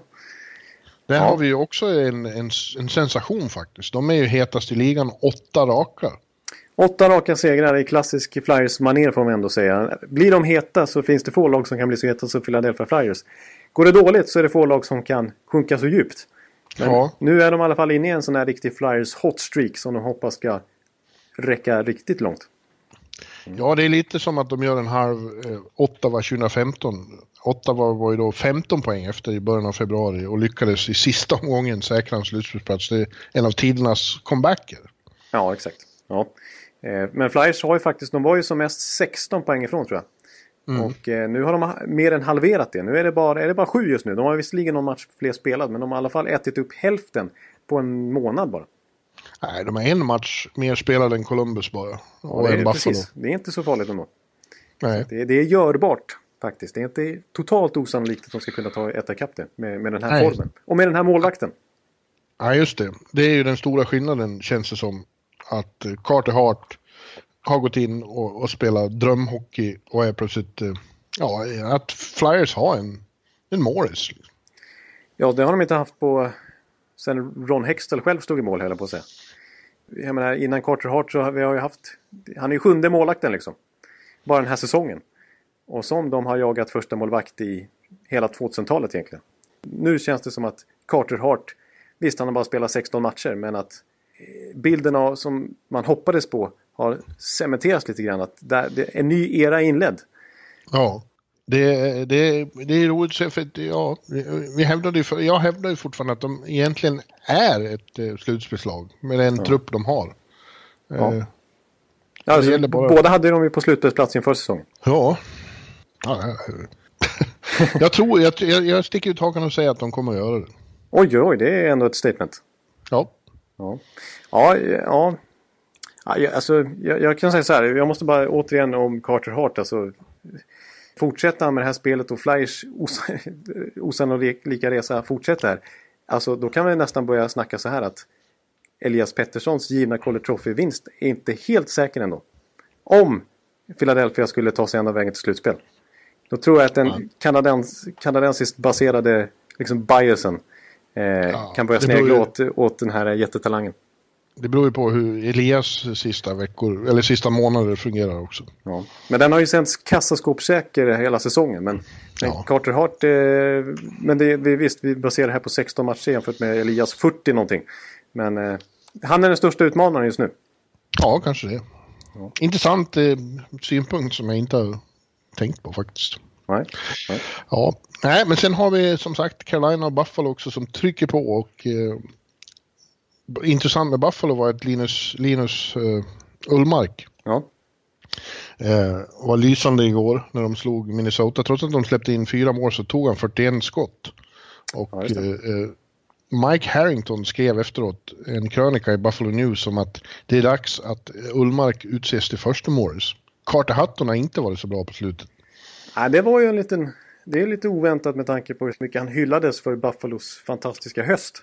Där ja. har vi ju också en, en, en, sensation faktiskt. De är ju hetast i ligan, åtta raka. Åtta raka segrar i klassisk Flyers-manér får man ändå säga. Blir de heta så finns det få lag som kan bli så heta som Philadelphia Flyers. Går det dåligt så är det få lag som kan sjunka så djupt. Men ja. nu är de i alla fall inne i en sån här riktig Flyers hot streak som de hoppas ska räcka riktigt långt. Ja, det är lite som att de gör en halv eh, Ottawa 2015. Ottawa var ju då 15 poäng efter i början av februari och lyckades i sista omgången säkra en slutspelsplats. Det är en av tidernas comebacker. Ja, exakt. Ja. Eh, men Flyers har ju faktiskt, de var ju som mest 16 poäng ifrån tror jag. Mm. Och eh, nu har de mer än halverat det. Nu är det bara, är det bara sju just nu. De har visserligen någon match fler spelad men de har i alla fall ätit upp hälften på en månad bara. Nej, de är en match mer spelade än Columbus bara. Och Ja, det, är, precis, det är inte så farligt ändå. Nej. Det, det är görbart faktiskt. Det är inte totalt osannolikt att de ska kunna ta ett ikapp det med, med den här Nej. formen. Och med den här målvakten. Ja, just det. Det är ju den stora skillnaden känns det som. Att eh, Carter Hart har gått in och, och spelat drömhockey och är plötsligt... eh, Ja, att Flyers har en, en Morris. Ja, det har de inte haft på... Sen Ron Hextall själv stod i mål, höll jag på att säga. Jag menar, innan Carter Hart så har vi har ju haft... Han är ju sjunde målvakten liksom. Bara den här säsongen. Och som de har jagat första målvakt i hela 2000-talet egentligen. Nu känns det som att Carter Hart, visst han har bara spelat 16 matcher, men att eh, bilden av, som man hoppades på har cementerats lite grann. Att där, det, en ny era är inledd. Ja. Det, det, det är roligt se för att, ja, vi- hävdade ju, för- jag hävdar ju fortfarande att de egentligen är ett eh, slutspelslag med den trupp de har. Ja. Eh, Ja, alltså, bara- Båda hade de ju på slutspelsplats inför säsongen. Ja. ja ja. *laughs* jag tror, jag, jag, sticker ut hakan och säger att de kommer att göra det. Oj, oj, det är ändå ett statement. Ja. Ja, ja, ja. ja alltså, jag, jag kan säga så här, jag måste bara återigen om Carter Hart. Alltså, fortsätter han med det här spelet och Flyers os *laughs* osannolika resa fortsätter. Alltså, då kan vi nästan börja snacka så här att Elias Petterssons givna Calder Trophy-vinst är inte helt säker ändå. Om Philadelphia skulle ta sig ända vägen till slutspel. Då tror jag att den kanadens, kanadensiskt baserade liksom biasen eh, kan börja snegla ju- åt, åt den här jättetalangen. Det beror ju på hur Elias sista veckor, eller sista månader fungerar också. Ja. Men den har ju sänts kassaskåpssäker hela säsongen. Men, Ja. Carter Hart, eh, men det, vi, visst vi baserar det här på 16 matcher jämfört med Elias 40 någonting. Men eh, han är den största utmanaren just nu. Ja, kanske det. Intressant eh, synpunkt som jag inte har tänkt på faktiskt. Nej. Nej. Ja, nej, men sen har vi som sagt Carolina och Buffalo också som trycker på och eh, intressant med Buffalo var att Linus, Linus eh, Ullmark Ja. eh, var lysande igår när de slog Minnesota. Trots att de släppte in fyra mål så tog han 41 skott. Och Ja, eh, Mike Harrington skrev efteråt en krönika i Buffalo News om att det är dags att Ullmark utses till första Morris. Carter Hutton har inte varit så bra på slutet. Nej, det var ju en liten... Det är lite oväntat med tanke på hur mycket han hyllades för Buffalos fantastiska höst.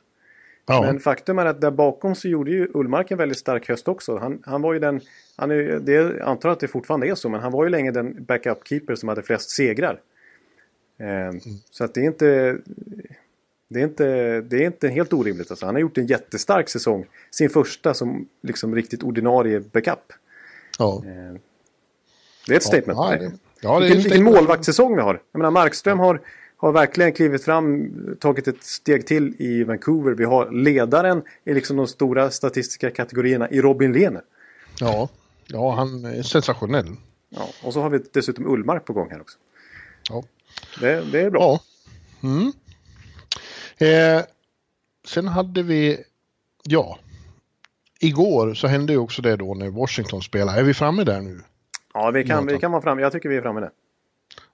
Ja, Men faktum är att där bakom så gjorde ju Ullmark en väldigt stark höst också. Han, han var ju den... Han är, det, jag antar att det fortfarande är så, men han var ju länge den backup-keeper som hade flest segrar. Eh, Så att det är inte... Det är, inte, det är inte helt orimligt. Alltså. Han har gjort en jättestark säsong. Sin första som liksom riktigt ordinarie backup. ja. Eh, Det är ett statement. Ja, det, ja, det är vilken, vilken målvaktssäsong vi har. Jag menar, Markström har, har verkligen klivit fram, tagit ett steg till i Vancouver. Vi har ledaren i liksom de stora statistiska kategorierna i Robin Lehner. Ja, ja, han är sensationell. Ja, och så har vi dessutom Ullmark på gång här också. Ja. Det, det är bra. Ja. Mm. Eh, sen hade vi, ja, igår så hände ju också det då när Washington spelade. Är vi framme där nu? Ja, vi kan, vi kan vara framme. Jag tycker vi är framme där.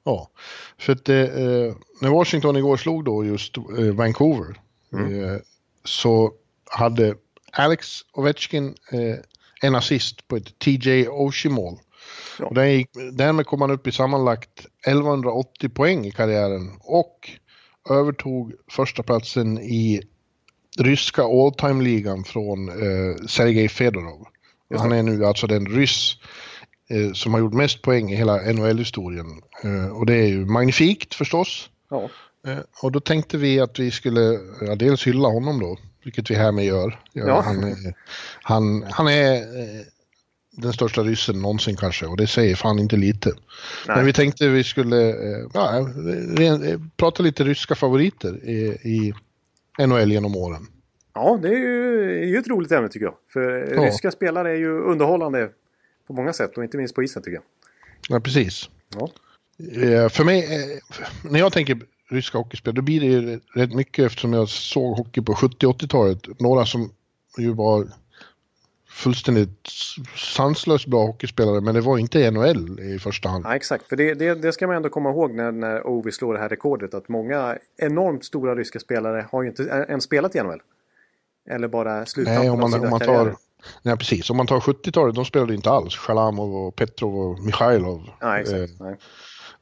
Ja, för att eh, när Washington igår slog då just eh, Vancouver eh, så hade Alex Ovechkin eh, en assist på ett TJ Oshie-mål. Ja. Och den gick, därmed kom han upp i sammanlagt 1180 poäng i karriären och övertog första platsen i ryska all time-ligan från eh, Sergej Fedorov. Han är nu alltså den ryss eh, som har gjort mest poäng i hela NHL-historien. Eh, och det är ju magnifikt förstås. Ja, Eh, och då tänkte vi att vi skulle ja, dels hylla honom då, vilket vi härmed gör. Ja. Han, är- han, han är eh, den största ryssen någonsin kanske och det säger fan inte lite. Nej. Men vi tänkte vi skulle eh, ja, eh, prata lite ryska favoriter i, i NHL genom åren. ja det är ju, det är ju ett roligt ämne tycker jag. För Ja. ryska spelare är ju underhållande på många sätt och inte minst på isen tycker jag. Ja, precis. Ja. Eh, För mig, eh, när jag tänker ryska hockeyspel, då blir det ju rätt mycket eftersom jag såg hockey på 70-80-talet. Några som ju var fullständigt sanslöst bra hockeyspelare, men det var inte NHL i första hand. Ja, exakt. För det, det, det ska man ändå komma ihåg när, när Ovi slår det här rekordet. Att många enormt stora ryska spelare har ju inte ens spelat i NHL. Eller bara Nej, sluttampen om man, om man tar... Nej, precis. Om man tar 70-talet, de spelade inte alls. Shalamov och Petrov och Mikhailov. Nej, exakt. eh, Nej.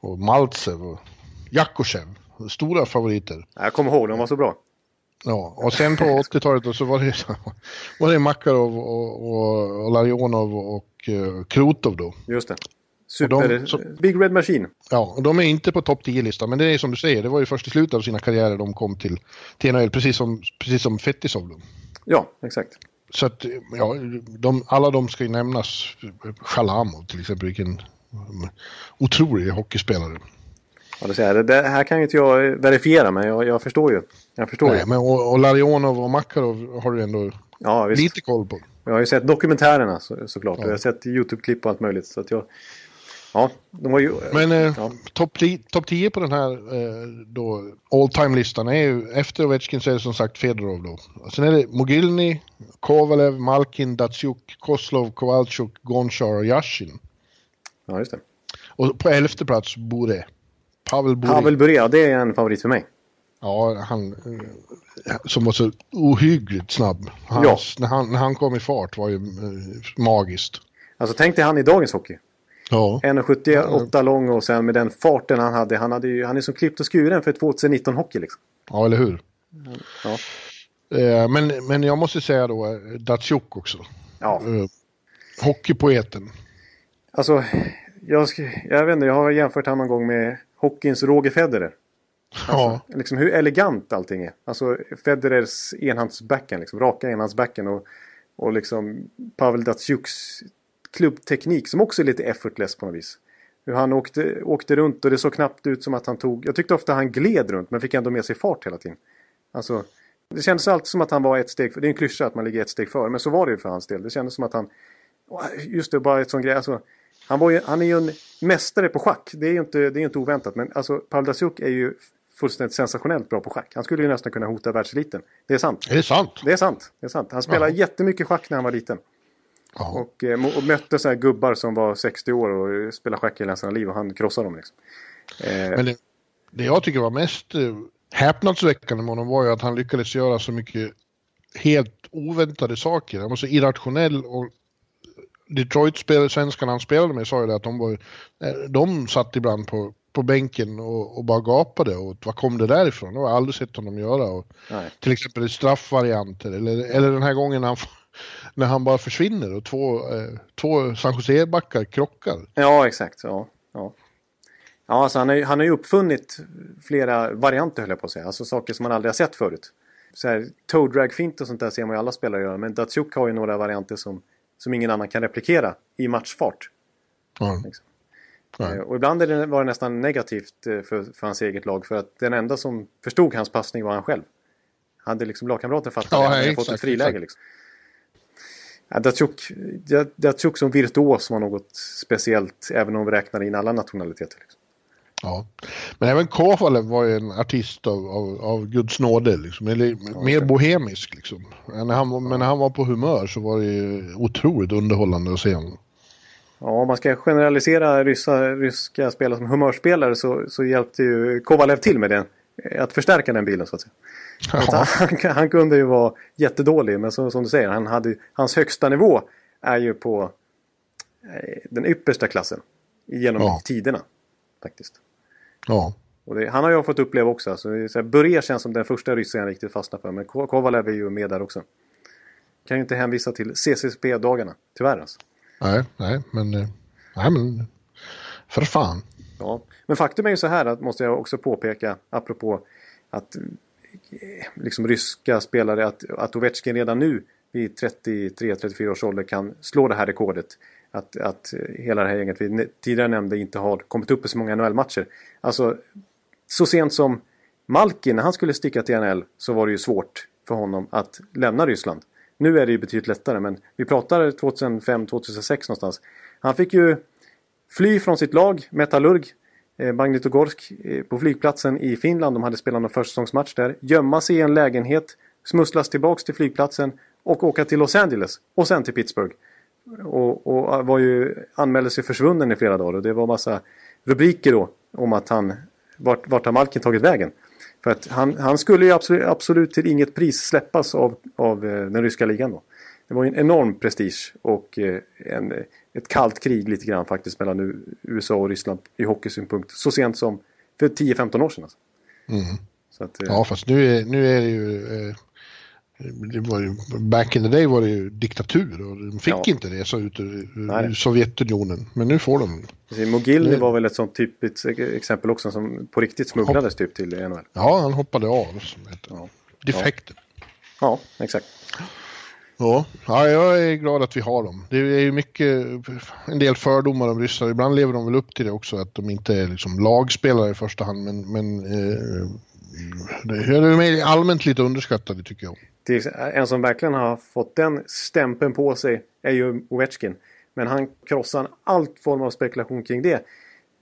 och Maltsev och Jakushev. Stora favoriter. Jag kommer ihåg, de var så bra. Ja, och sen på 80-talet då så var det, *laughs* var det Makarov och, och, och Larionov och uh, Krutov då. Just det. Och de- Super... så- Big Red Machine. Ja, och de är inte på topp 10-listan, men det är som du säger, det var ju först i slutet av sina karriärer de kom till, till NHL, precis som, precis som Fetisov då. Ja, exakt. Så att, ja, de, alla de ska ju nämnas. Shalamov till exempel, vilken otrolig hockeyspelare. Ja, det, säger jag. det här kan ju inte jag verifiera, men jag, jag förstår ju. Jag förstår Nej, ju. men, och, och Larionov och Makarov har du ändå Ja, lite koll på. Jag har ju sett dokumentärerna så, såklart. Ja. Och jag har sett YouTube-klipp och allt möjligt. Så att jag... Ja, de var ju... Men eh, ja. topp 10 top 10 på den här eh, då, all time-listan är ju efter Ovechkin så är det som sagt Fedorov då. Sen är det Mogilny, Kovalev, Malkin, Datsjuk, Koslov, Kovalchuk, Gonchar och Yashin. ja, just det. Och på elfte plats Bure. Pavel Bure. Pavel Bure, ja, det är en favorit för mig. Ja, han eh, som var så ohyggligt snabb. Hans, när, han, när han kom i fart var ju eh, magiskt. Alltså tänk dig han i dagens hockey. Ja, 1,78 lång och sen med den farten han hade. Han, hade ju, han är som klippt och skuren för 2019 hockey liksom. ja eller hur? Ja. Eh, men, men jag måste säga då eh, Datsjuk också. Ja, Eh, hockeypoeten. alltså jag, jag vet inte, jag har jämfört han någon gång med hockeyns Roger Federer. Ja, Liksom hur elegant allting är. Alltså Federers enhandsbacken, liksom, raka enhandsbacken och, och liksom Pavel Datsjuks klubbteknik som också är lite effortless på något vis. Hur han åkte, åkte runt och det såg knappt ut som att han tog... Jag tyckte ofta han gled runt men fick ändå med sig fart hela tiden. Alltså, det kändes alltid som att han var ett steg för. Det är en klyscha att man ligger ett steg före men så var det ju för hans del. Det kändes som att han... Just det, bara ett sån grej. Alltså, han, var ju, han är ju en mästare på schack. Det är ju inte, det är inte oväntat. Men alltså, Pavel Datsjuk är ju fullständigt sensationellt bra på schack. Han skulle ju nästan kunna hota världseliten. Det är sant. är det sant? Det är sant. Det är sant. Han spelade Jaha. jättemycket schack när han var liten. Och, eh, och mötte så här gubbar som var 60 år och spelade schack hela sina liv och han krossade dem. Liksom. Eh, Men det, det jag tycker var mest eh, häpnadsväckande med honom var ju att han lyckades göra så mycket helt oväntade saker. Han var så irrationell och Detroit-spelare, svenskarna han spelade med sa ju det att de var de satt ibland på, på bänken och, och bara gapade och vad kom det därifrån? Det har jag aldrig sett honom göra. Och, nej. till exempel straffvarianter eller, eller den här gången han, när han bara försvinner och två, eh, två San Jose-backar krockar. Ja, exakt. Ja, ja. ja alltså han, har ju- han har uppfunnit flera varianter höll jag på att säga. Alltså saker som man aldrig har sett förut. Så här, toe drag fint och sånt där ser man ju alla spelare göra. Men Datsjuk har ju några varianter som, som ingen annan kan replikera i matchfart. Ja. Liksom. Eh, Och ibland är det, var det nästan negativt eh, för, för hans eget lag. För att den enda som förstod hans passning var han själv. Hade liksom lagkamrater fattat Ja, det. Han hade fått ett friläge exakt. liksom. Datsjuk, Da- Datsjuk som virtuos var något speciellt. Även om vi räknar in alla nationaliteter. Liksom. Ja. Men även Kovalev var ju en artist av, av, av Guds nåde, liksom. Eller, mer bohemisk. Liksom. Men, när han, var- men när han var på humör så var det ju otroligt underhållande att se honom. Ja, om man ska generalisera ryssa, ryska spelare som humörspelare så, så hjälpte ju Kovalev till med det. Att förstärka den bilden så att säga. Ja. Han, han kunde ju vara jättedålig men så, som du säger, han hade, hans högsta nivå är ju på eh, den yppersta klassen. Genom Ja. tiderna. Faktiskt. ja. Det, han har jag fått uppleva också. Alltså, Bure känns som den första ryssen jag riktigt fastnade för. Men Ko- Kovalev är ju med där också. Kan ju inte hänvisa till CCSP-dagarna. Tyvärr alltså. Nej, nej, men... eh, Nej, men... För fan. Ja. Men faktum är ju så här att måste jag också påpeka apropå att eh, liksom ryska spelare att, att Ovechkin redan nu vid 33-34 års ålder kan slå det här rekordet. Att, att hela det här gänget vi tidigare nämnde inte har kommit upp i så många NHL-matcher. Alltså så sent som Malkin när han skulle sticka till NHL så var det ju svårt för honom att lämna Ryssland. Nu är det ju betydligt lättare men vi pratar 2005-2006 någonstans. Han fick ju fly från sitt lag, Metallurg, eh, Magnitogorsk, eh, på flygplatsen i Finland. De hade spelat någon försäsongsmatch där. Gömma sig i en lägenhet, smusslas tillbaks till flygplatsen och åka till Los Angeles och sen till Pittsburgh. Och, och eh, var ju, anmälde sig försvunnen i flera dagar och det var massa rubriker då om att han, vart, vart har Malkin tagit vägen? För att han, han skulle ju absolut, absolut till inget pris släppas av, av den ryska ligan då. Det var ju en enorm prestige och en, ett kallt krig lite grann faktiskt mellan USA och Ryssland i hockeysynpunkt. Så sent som för 10-15 år sedan. Alltså. Mm. Att, eh, ja, fast nu är, nu är det ju... Eh, det var ju, back in the day var det ju diktatur och de fick ja. inte resa ut ur, ur Sovjetunionen. Men nu får de. Mogilny var väl ett sånt typiskt exempel också som på riktigt smugglades typ till NHL. Ja, han hoppade av. Som heter. Ja. Defekter. Ja. ja, exakt. Ja, ja, jag är glad att vi har dem. Det är ju mycket, en del fördomar om ryssar. Ibland lever de väl upp till det också, att de inte är liksom lagspelare i första hand. Men, men eh, de är allmänt lite underskattade tycker jag. En som verkligen har fått den stämpeln på sig är ju Ovechkin. Men han krossar allt form av spekulation kring det.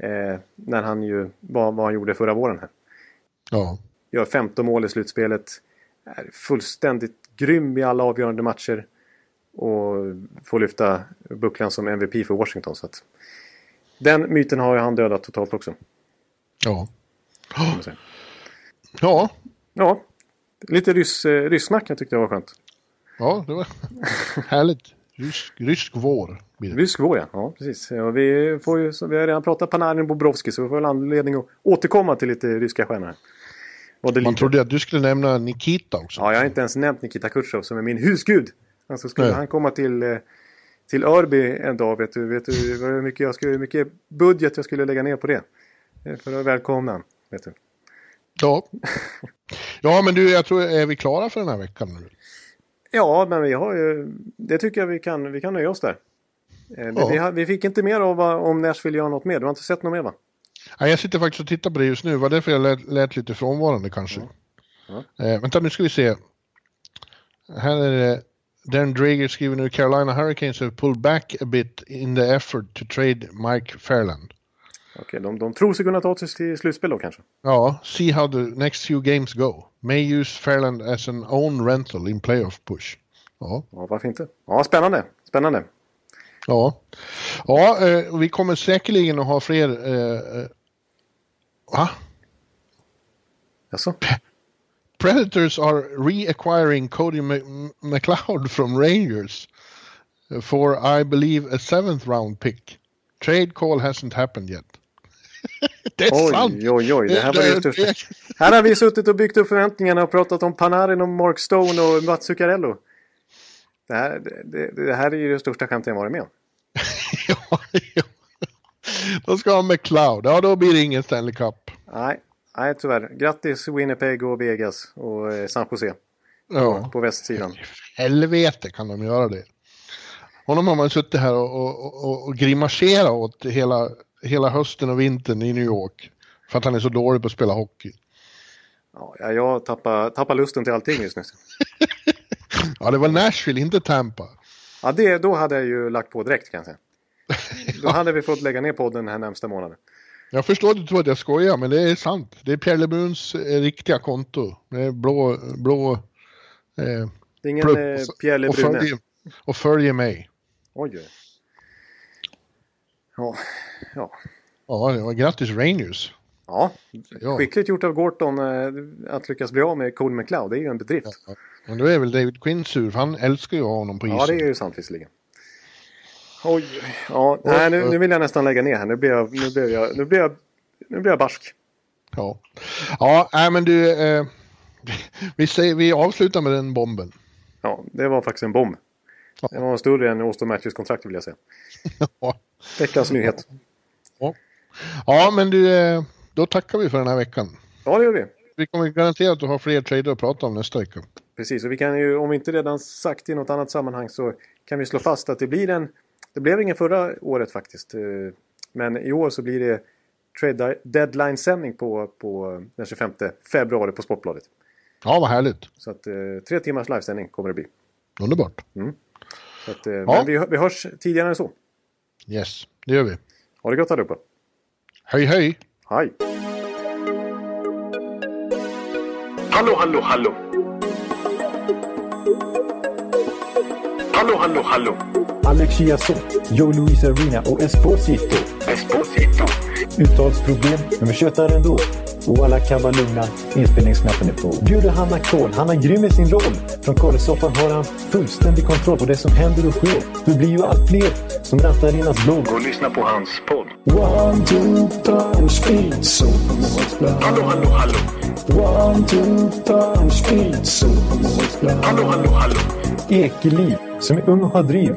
Eh, när han ju, vad, vad han gjorde förra våren här. Ja. Gör 15 mål i slutspelet. Är fullständigt grym i alla avgörande matcher. Och får lyfta bucklan som MVP för Washington. Så att, den myten har han dödat totalt också. Ja. Ja. Ja. Lite ryss, eh, ryssnack jag tyckte jag var skönt. Ja, det var *laughs* härligt. Rysk, rysk vår. Rysk vår ja, ja precis. Ja, vi, får ju, vi har redan pratat Panarin och Bobrovski så vi får väl anledning att återkomma till lite ryska stjärnor. Man lite... trodde att du skulle nämna Nikita också. Ja, jag har inte ens nämnt Nikita Khrushchev som är min husgud. Alltså skulle Nej. han komma till, eh, till Örby en dag, vet du, vet du hur mycket, jag skulle, mycket budget jag skulle lägga ner på det? Eh, för att välkomna honom, vet du. Ja. ja, men du, jag tror, är vi klara för den här veckan nu? Ja, men vi har ju, det tycker jag vi kan, vi kan nöja oss där. Eh, ja. Vi, vi, fick inte mer av om Nashville gör något mer. Du har inte sett något mer va? Ja, jag sitter faktiskt och tittar på det just nu. Var därför jag lät, lät lite frånvarande kanske. Ja. Ja. Eh, vänta, nu ska vi se. Här är det Darren Drager skriver nu Carolina Hurricanes have pulled back a bit in the effort to trade Mike Fairland. Okej, de, de tror sig kunna ta sig till slutspel då kanske? Ja, see how the next few games go. May use Fairland as an own rental in playoff push. Ja, ja varför inte? Ja, spännande. Spännande. Ja, ja eh, vi kommer säkerligen att ha fler... Eh, eh va? Jaså? Predators are reacquiring Cody McLeod from Rangers for, I believe, a seventh round pick. Trade call hasn't happened yet. *laughs* det är oj, sant! Oj, oj, det här var det största. Här har vi suttit och byggt upp förväntningarna och pratat om Panarin och Mark Stone och Mats Zuccarello. Det här, det, det här är ju det största skämtet jag varit med om. *laughs* ja, ja. Då ska ha McLeod. Ja, då blir det ingen Stanley Cup. Nej, nej tyvärr. Grattis Winnipeg och Vegas och eh, San Jose. Ja. På västsidan. Helvete kan de göra det. Honom har man suttit här och, och, och, och grimaserat åt hela hela hösten och vintern i New York. För att han är så dålig på att spela hockey. Ja, jag tappar, tappar lusten till allting just nu. *laughs* ja, det var Nashville, inte Tampa. Ja, det, då hade jag ju lagt på direkt kan jag säga. *laughs* Då hade vi fått lägga ner podden den här närmsta månaden. Jag förstår att du tror att jag skojar, men det är sant. Det är Pierre Lebruns eh, riktiga konto. Det är blå... blå eh, det är ingen eh, Pierre Lebrune. Och följer, och följer mig. Oj. Ja, ja. Ja, grattis Rangers. Ja, ja, skickligt gjort av Gorton eh, att lyckas bli av med Cole McLeod. Det är ju en bedrift. Ja, men då är väl David Quinn sur, för han älskar ju honom på isen. Ja, det är ju sant visserligen. Oj, ja, nej, nu, nu vill jag nästan lägga ner här. Nu blir jag, nu blir jag, nu blir jag, nu blir jag barsk. Ja, ja, nej men du, eh, vi, säger, vi avslutar med den bomben. Ja, det var faktiskt en bomb. Ja. Det var större än Austin Matthews kontrakt vill jag säga. *laughs* ja. Veckans nyhet. Ja. ja, men du, eh, då tackar vi för den här veckan. Ja, det gör vi. Vi kommer garanterat att ha fler trader att prata om nästa vecka. Precis, och vi kan ju, om vi inte redan sagt i något annat sammanhang så kan vi slå fast att det blir en... Det blev ingen förra året faktiskt. Eh, men i år så blir det trade deadline-sändning på, på den 25 februari på Sportbladet. Ja, vad härligt. Så att eh, tre timmars livesändning kommer det bli. Underbart. Mm. Så att, ja. Men vi, vi hörs tidigare än så. Yes, det gör vi. Ha det gott allihopa. Hej hej! Hej! Hallå, hallå, hallå! Hallå, hallå, hallå! Alex Chiazot, Joe Luis Arena och Esposito. Esposito. Uttalsproblem, men vi tjötar ändå. Och alla kan vara lugna, inspelningsknappen är på. Bjuder Hanna Kohl, han är grym i sin roll. Från Kållesoffan har han fullständig kontroll på det som händer och sker. Det blir ju allt fler som rattar in hans blogg. Och lyssna på hans podd. One, two, punch, speed, so Hallå, hallå, hallå. One, two, punch, speed, so Hallå, hallå, hallå. Ekeliv, som är ung och har driv.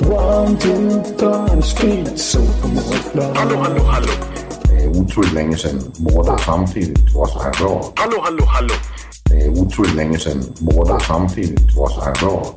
One, two, punch, speed, so Hallå, hallå, hallå. Det är otroligt länge sedan båda samtidigt var så här bra. Hallå, hallå, hallå. Det är otroligt länge sedan båda samtidigt var så här bra.